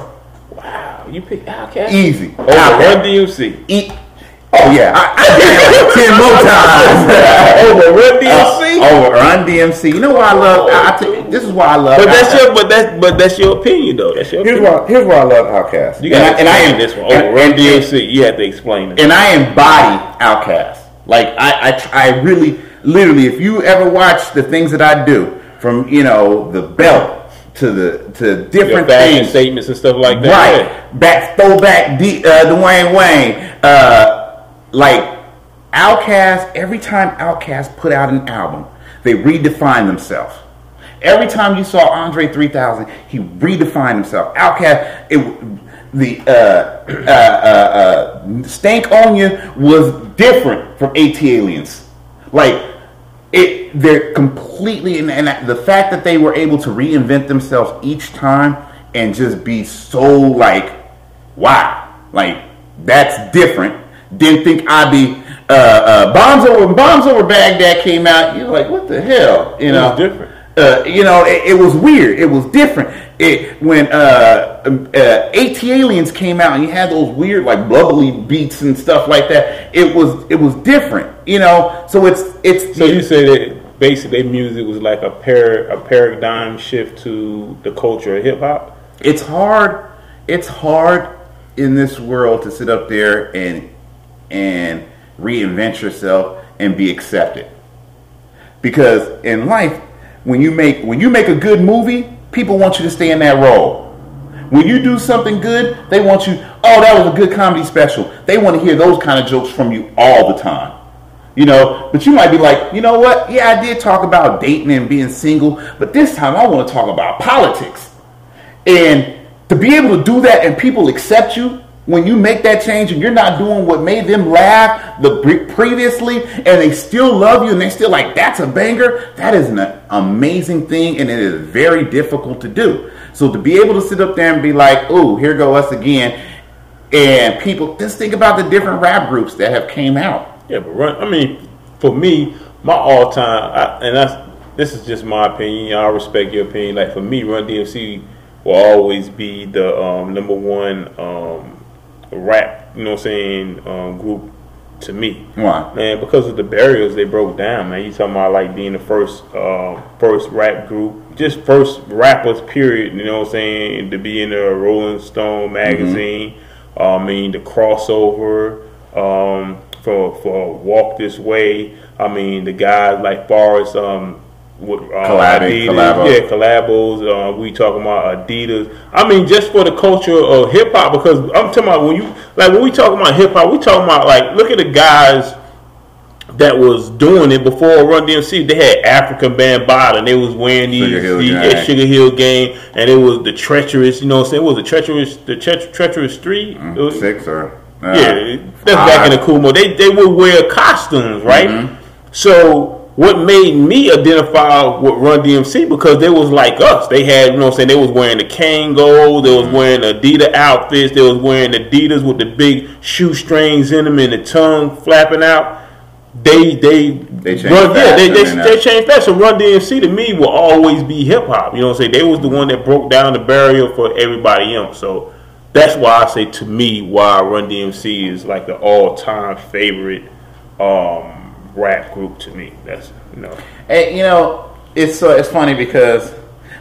Wow, you picked Outkast Easy. over Run Outkast. DMC. E- oh yeah. I, I did like ten more [LAUGHS] times. Over Run DMC. Uh, over Run DMC. You know why I love? I, I this is why I love. But that's Outkast. your, but that's, but that's your opinion though. That's your Here's opinion. why. Here's why I love Outkast. You got and I, and I am this one. Over Run DMC, you have to explain it. and I embody Outkast. Like I, I, I really, literally, if you ever watch the things that I do, from you know the belt to the to different things, statements and stuff like that. right? Back throwback, D, uh, Dwayne Wayne, uh, like Outkast. Every time Outkast put out an album, they redefined themselves. Every time you saw Andre 3000, he redefined himself. Outkast, it, the uh, uh, uh, uh, Stankonia was different from ATLiens. Like, it, they're completely, and, and the fact that they were able to reinvent themselves each time and just be so like, wow, like that's different. Didn't think I'd be uh, uh, bombs over bombs over Baghdad came out. You're like, what the hell? You It know, was different. uh, you know, it, it was weird. It was different. It when uh, um, uh, ATLiens came out and you had those weird like bubbly beats and stuff like that. It was it was different. You know, so it's it's So you say that basically their music was like a par a paradigm shift to the culture of hip hop. it's hard. It's hard in this world to sit up there and and reinvent yourself and be accepted. Because in life, when you make when you make a good movie, people want you to stay in that role. When you do something good, they want you, oh, that was a good comedy special. They want to hear those kind of jokes from you all the time. You know, but you might be like, you know what? Yeah, I did talk about dating and being single, but this time I want to talk about politics. And to be able to do that and people accept you when you make that change and you're not doing what made them laugh the previously and they still love you and they still like that's a banger that is an amazing thing and it is very difficult to do so to be able to sit up there and be like oh here go us again and people just think about the different rap groups that have came out Yeah, but run. I mean, for me, my all time, I, and that's this is just my opinion. I respect your opinion. Like for me, Run DMC will always be the um, number one um, rap. You know what I'm saying? Um, group to me. why Man, because of the barriers they broke down, man. You talking about like being the first, uh, first rap group, just first rappers, period. You know what I'm saying? To be in the Rolling Stone magazine. Uh, I mean, the crossover um, for for Walk This Way. I mean, the guys like Forrest. Um, with, uh, Collabing, Adidas, collabo. yeah, collabos. Uh, we talking about Adidas. I mean, just for the culture of hip hop, because I'm talking about when you like when we talking about hip hop, we talking about like look at the guys that was doing it before Run DMC. They had Afrika Bambaataa, and they was wearing these, Sugar Hill these yeah, Sugar Hill Gang, and it was the treacherous. You know what I'm saying? It was the treacherous, the tre- treacherous street. It was- six or uh, yeah, that's back in the cool mode. They they would wear costumes, right? Mm-hmm. So what made me identify with Run DMC because they was like us. They had, you know, what I'm saying they was wearing the Kango, they Mm-hmm. was wearing Adidas outfits, they was wearing Adidas with the big shoestrings in them and the tongue flapping out. They they They changed run, yeah, they, they, fashion they that. changed. So Run DMC to me will always be hip hop. You know what I'm saying? They was the one that broke down the barrier for everybody else. So that's why I say to me why Run DMC is like the all time favorite um, rap group to me. That's you know. And, you know, it's uh, it's funny because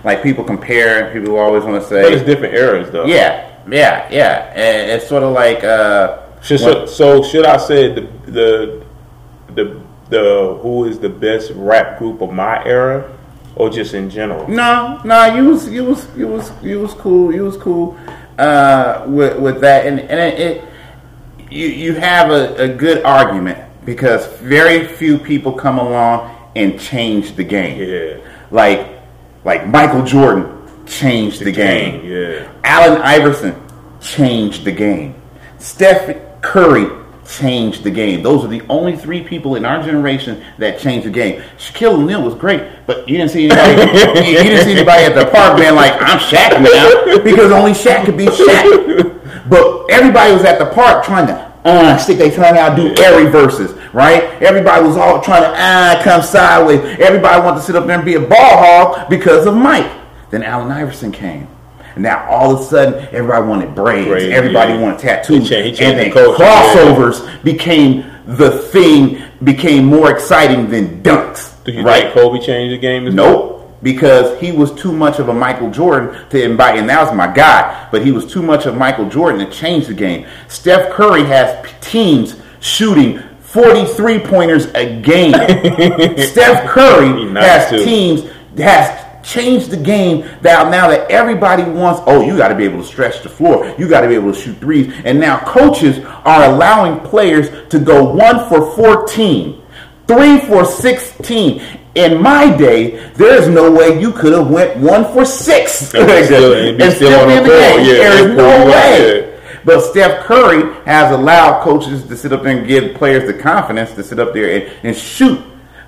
like people compare, people always want to say, But it's different eras though. yeah, yeah, yeah, and it's sort of like uh, Should, so, so should I say the the the the who is the best rap group of my era, or just in general? No, no, you was you was you was you was cool. You was cool uh, with with that, and and it, it you you have a, a good argument because very few people come along and change the game. Yeah. Like like Michael Jordan changed the, game. game, yeah. Allen Iverson changed the game. Steph Curry changed the game. Those are the only three people in our generation that changed the game. Shaquille O'Neal was great, but you didn't see anybody. [LAUGHS] you didn't see anybody at the park being like, "I'm Shaq now," because only Shaq could be Shaq. But everybody was at the park trying to uh, stick their tongue out, do air reverses, right? Everybody was all trying to uh, come sideways. Everybody wanted to sit up there and be a ball hog because of Mike. Then Allen Iverson came. And now all of a sudden, everybody wanted braids. Braids, everybody yeah. wanted tattoos. He changed- he changed and the then yeah. crossovers became the thing, became more exciting than dunks. Do you right? think Kobe changed the game? As well? Because he was too much of a Michael Jordan to invite, and that was my guy. But he was too much of Michael Jordan to change the game. Steph Curry has teams shooting 43 pointers a game. [LAUGHS] Steph Curry has too. teams has changed the game that now that everybody wants oh you got to be able to stretch the floor you got to be able to shoot threes and now coaches are allowing players to go 1 for 14 3 for 16 in my day there's no way you could have went 1 for 6 And still- and be And still the in court. game. Yeah, there is no way Yeah. but Steph Curry has allowed coaches to sit up there and give players the confidence to sit up there and, and shoot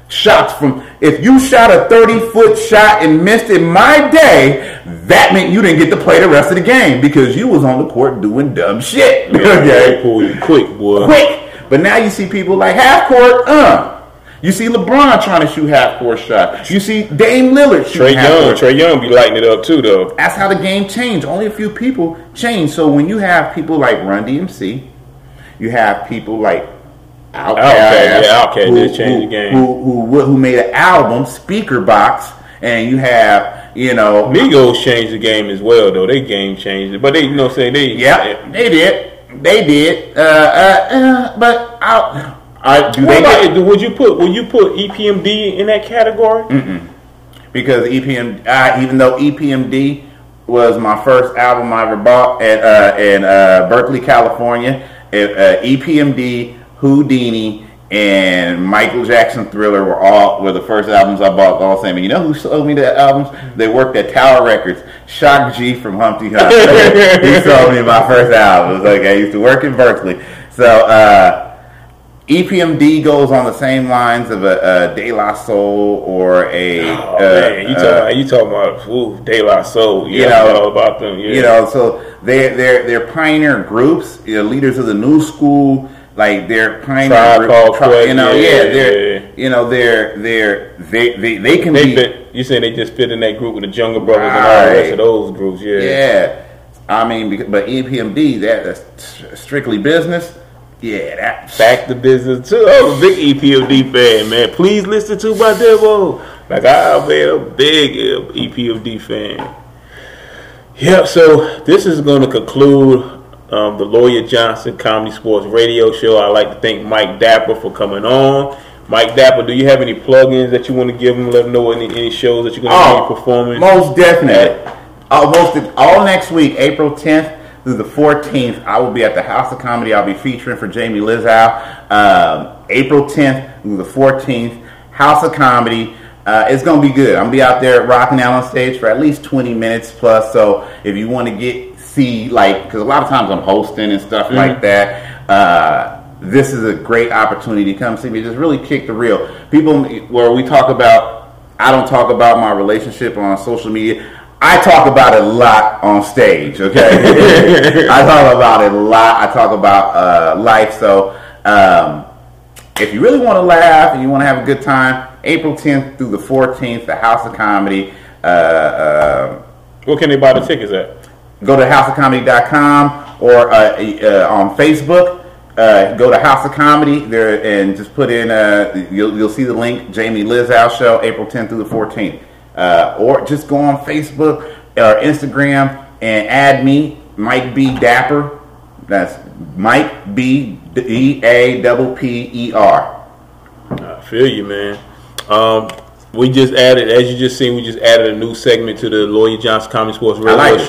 shots from. If you shot a 30 foot shot and missed in my day, that meant you didn't get to play the rest of the game because you was on the court doing dumb shit. [LAUGHS] They okay? pull you quick, boy. Quick. But now you see people like half court, uh. You see LeBron trying to shoot half court shots. You see Dame Lillard Trae half Young. Trae Young be lighting it up too, though. That's how the game changed. Only a few people changed. So when you have people like Run DMC, you have people like Outkast, Outkast, yeah, Outkast did change the game. Who, who, who, who made an album, Speakerboxxx, and you have, you know, Migos changed the game as well, though. They game changed it, but they, you know, say they. yeah, they did. They did. Uh, uh, uh, but I, I, do What they get, would you put would you put EPMD in that category? because EPM, uh, even though EPMD was my first album I ever bought at uh, in uh, Berkeley, California, it, uh, EPMD, Whodini, and Michael Jackson Thriller were all were the first albums I bought all the same. And you know who sold me the albums? They worked at Tower Records. Shock G from Humpty Hump. [LAUGHS] he sold me my first album. It was like I used to work in Berkeley, so. Uh, EPMD goes on the same lines of a, a De La Soul or a Oh uh, man, you uh, talking about, you talking about ooh, De La Soul? Yeah, You I know, about them. Yeah. you know, so they're they're they're pioneer groups, you know, leaders of the new school. Like they're pioneer tri- you know, yeah, yeah, they're yeah. you know they're they're they they, they can they be. You saying they just fit in that group with the Jungle Brothers and all the rest of those groups? Yeah. yeah. I mean, but EPMD that that's strictly business. Yeah, that Back to business too. I'm a big EPMD fan, man. Please listen to my demo. Like I, man, I'm a big uh, EPMD fan. Yep. So this is going to conclude um, the Lawyer Johnson Comedy Sports Radio Show. I'd like to thank Mike Dapper for coming on. Mike Dapper, do you have any plugins that you want to give them? Let them know any, any shows that you're going to Oh, be performing. Most definitely. Uh, most all next week, April 10th through the 14th, I will be at the House of Comedy. I'll be featuring for Jamie Lissow. Um, April 10th through the 14th, House of Comedy. Uh, it's gonna be good. I'm gonna be out there rocking out on stage for at least 20 minutes plus. So if you want to get see like, because a lot of times I'm hosting and stuff like that. Uh, this is a great opportunity to come see me. Just really kick the real. People where we talk about I don't talk about my relationship on social media. I talk about it a lot on stage, okay? [LAUGHS] I talk about it a lot. I talk about uh, life. So, um, if you really want to laugh and you want to have a good time, April 10th through the 14th, the House of Comedy. Uh, uh, Where can they buy the tickets at? go to houseofcomedy.com or uh, uh, on Facebook. Uh, go to House of Comedy there and just put in. Uh, you'll you'll see the link. Jamie Lissow show, April 10th through the 14th. Uh, or just go on Facebook or Instagram and add me, Mike B Dapper. That's Mike B D A double P E R. I feel you, man. Um, we just added, as you just seen, we just added a new segment to the Lawyer Johnson Comedy Sports Radio like it.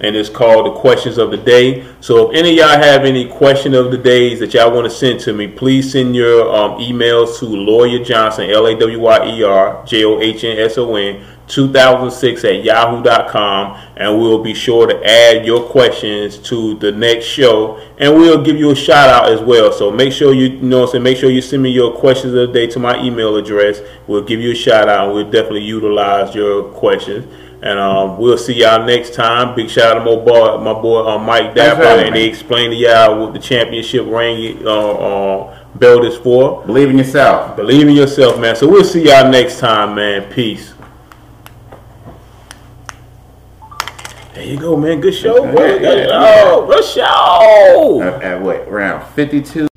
And it's called the Questions of the Day. So if any of y'all have any question of the days that y'all want to send to me, please send your um, emails to Lawyer Johnson, L A W Y E R J O H N S O N. 2006 at yahoo.com and we'll be sure to add your questions to the next show and we'll give you a shout out as well so make sure you, you know what I'm saying make sure you send me your questions of the day to my email address we'll give you a shout out and we'll definitely utilize your questions and um, we'll see y'all next time. Big shout out to my boy, my boy uh, Mike Dapper, right, and they man. explained to y'all what the championship ring uh, uh, belt is for. Believe in yourself. Believe in yourself, man. So we'll see y'all next time, man. Peace. There you go, man. Good show. Yeah, yeah, show. Good show. At, at what round? 52.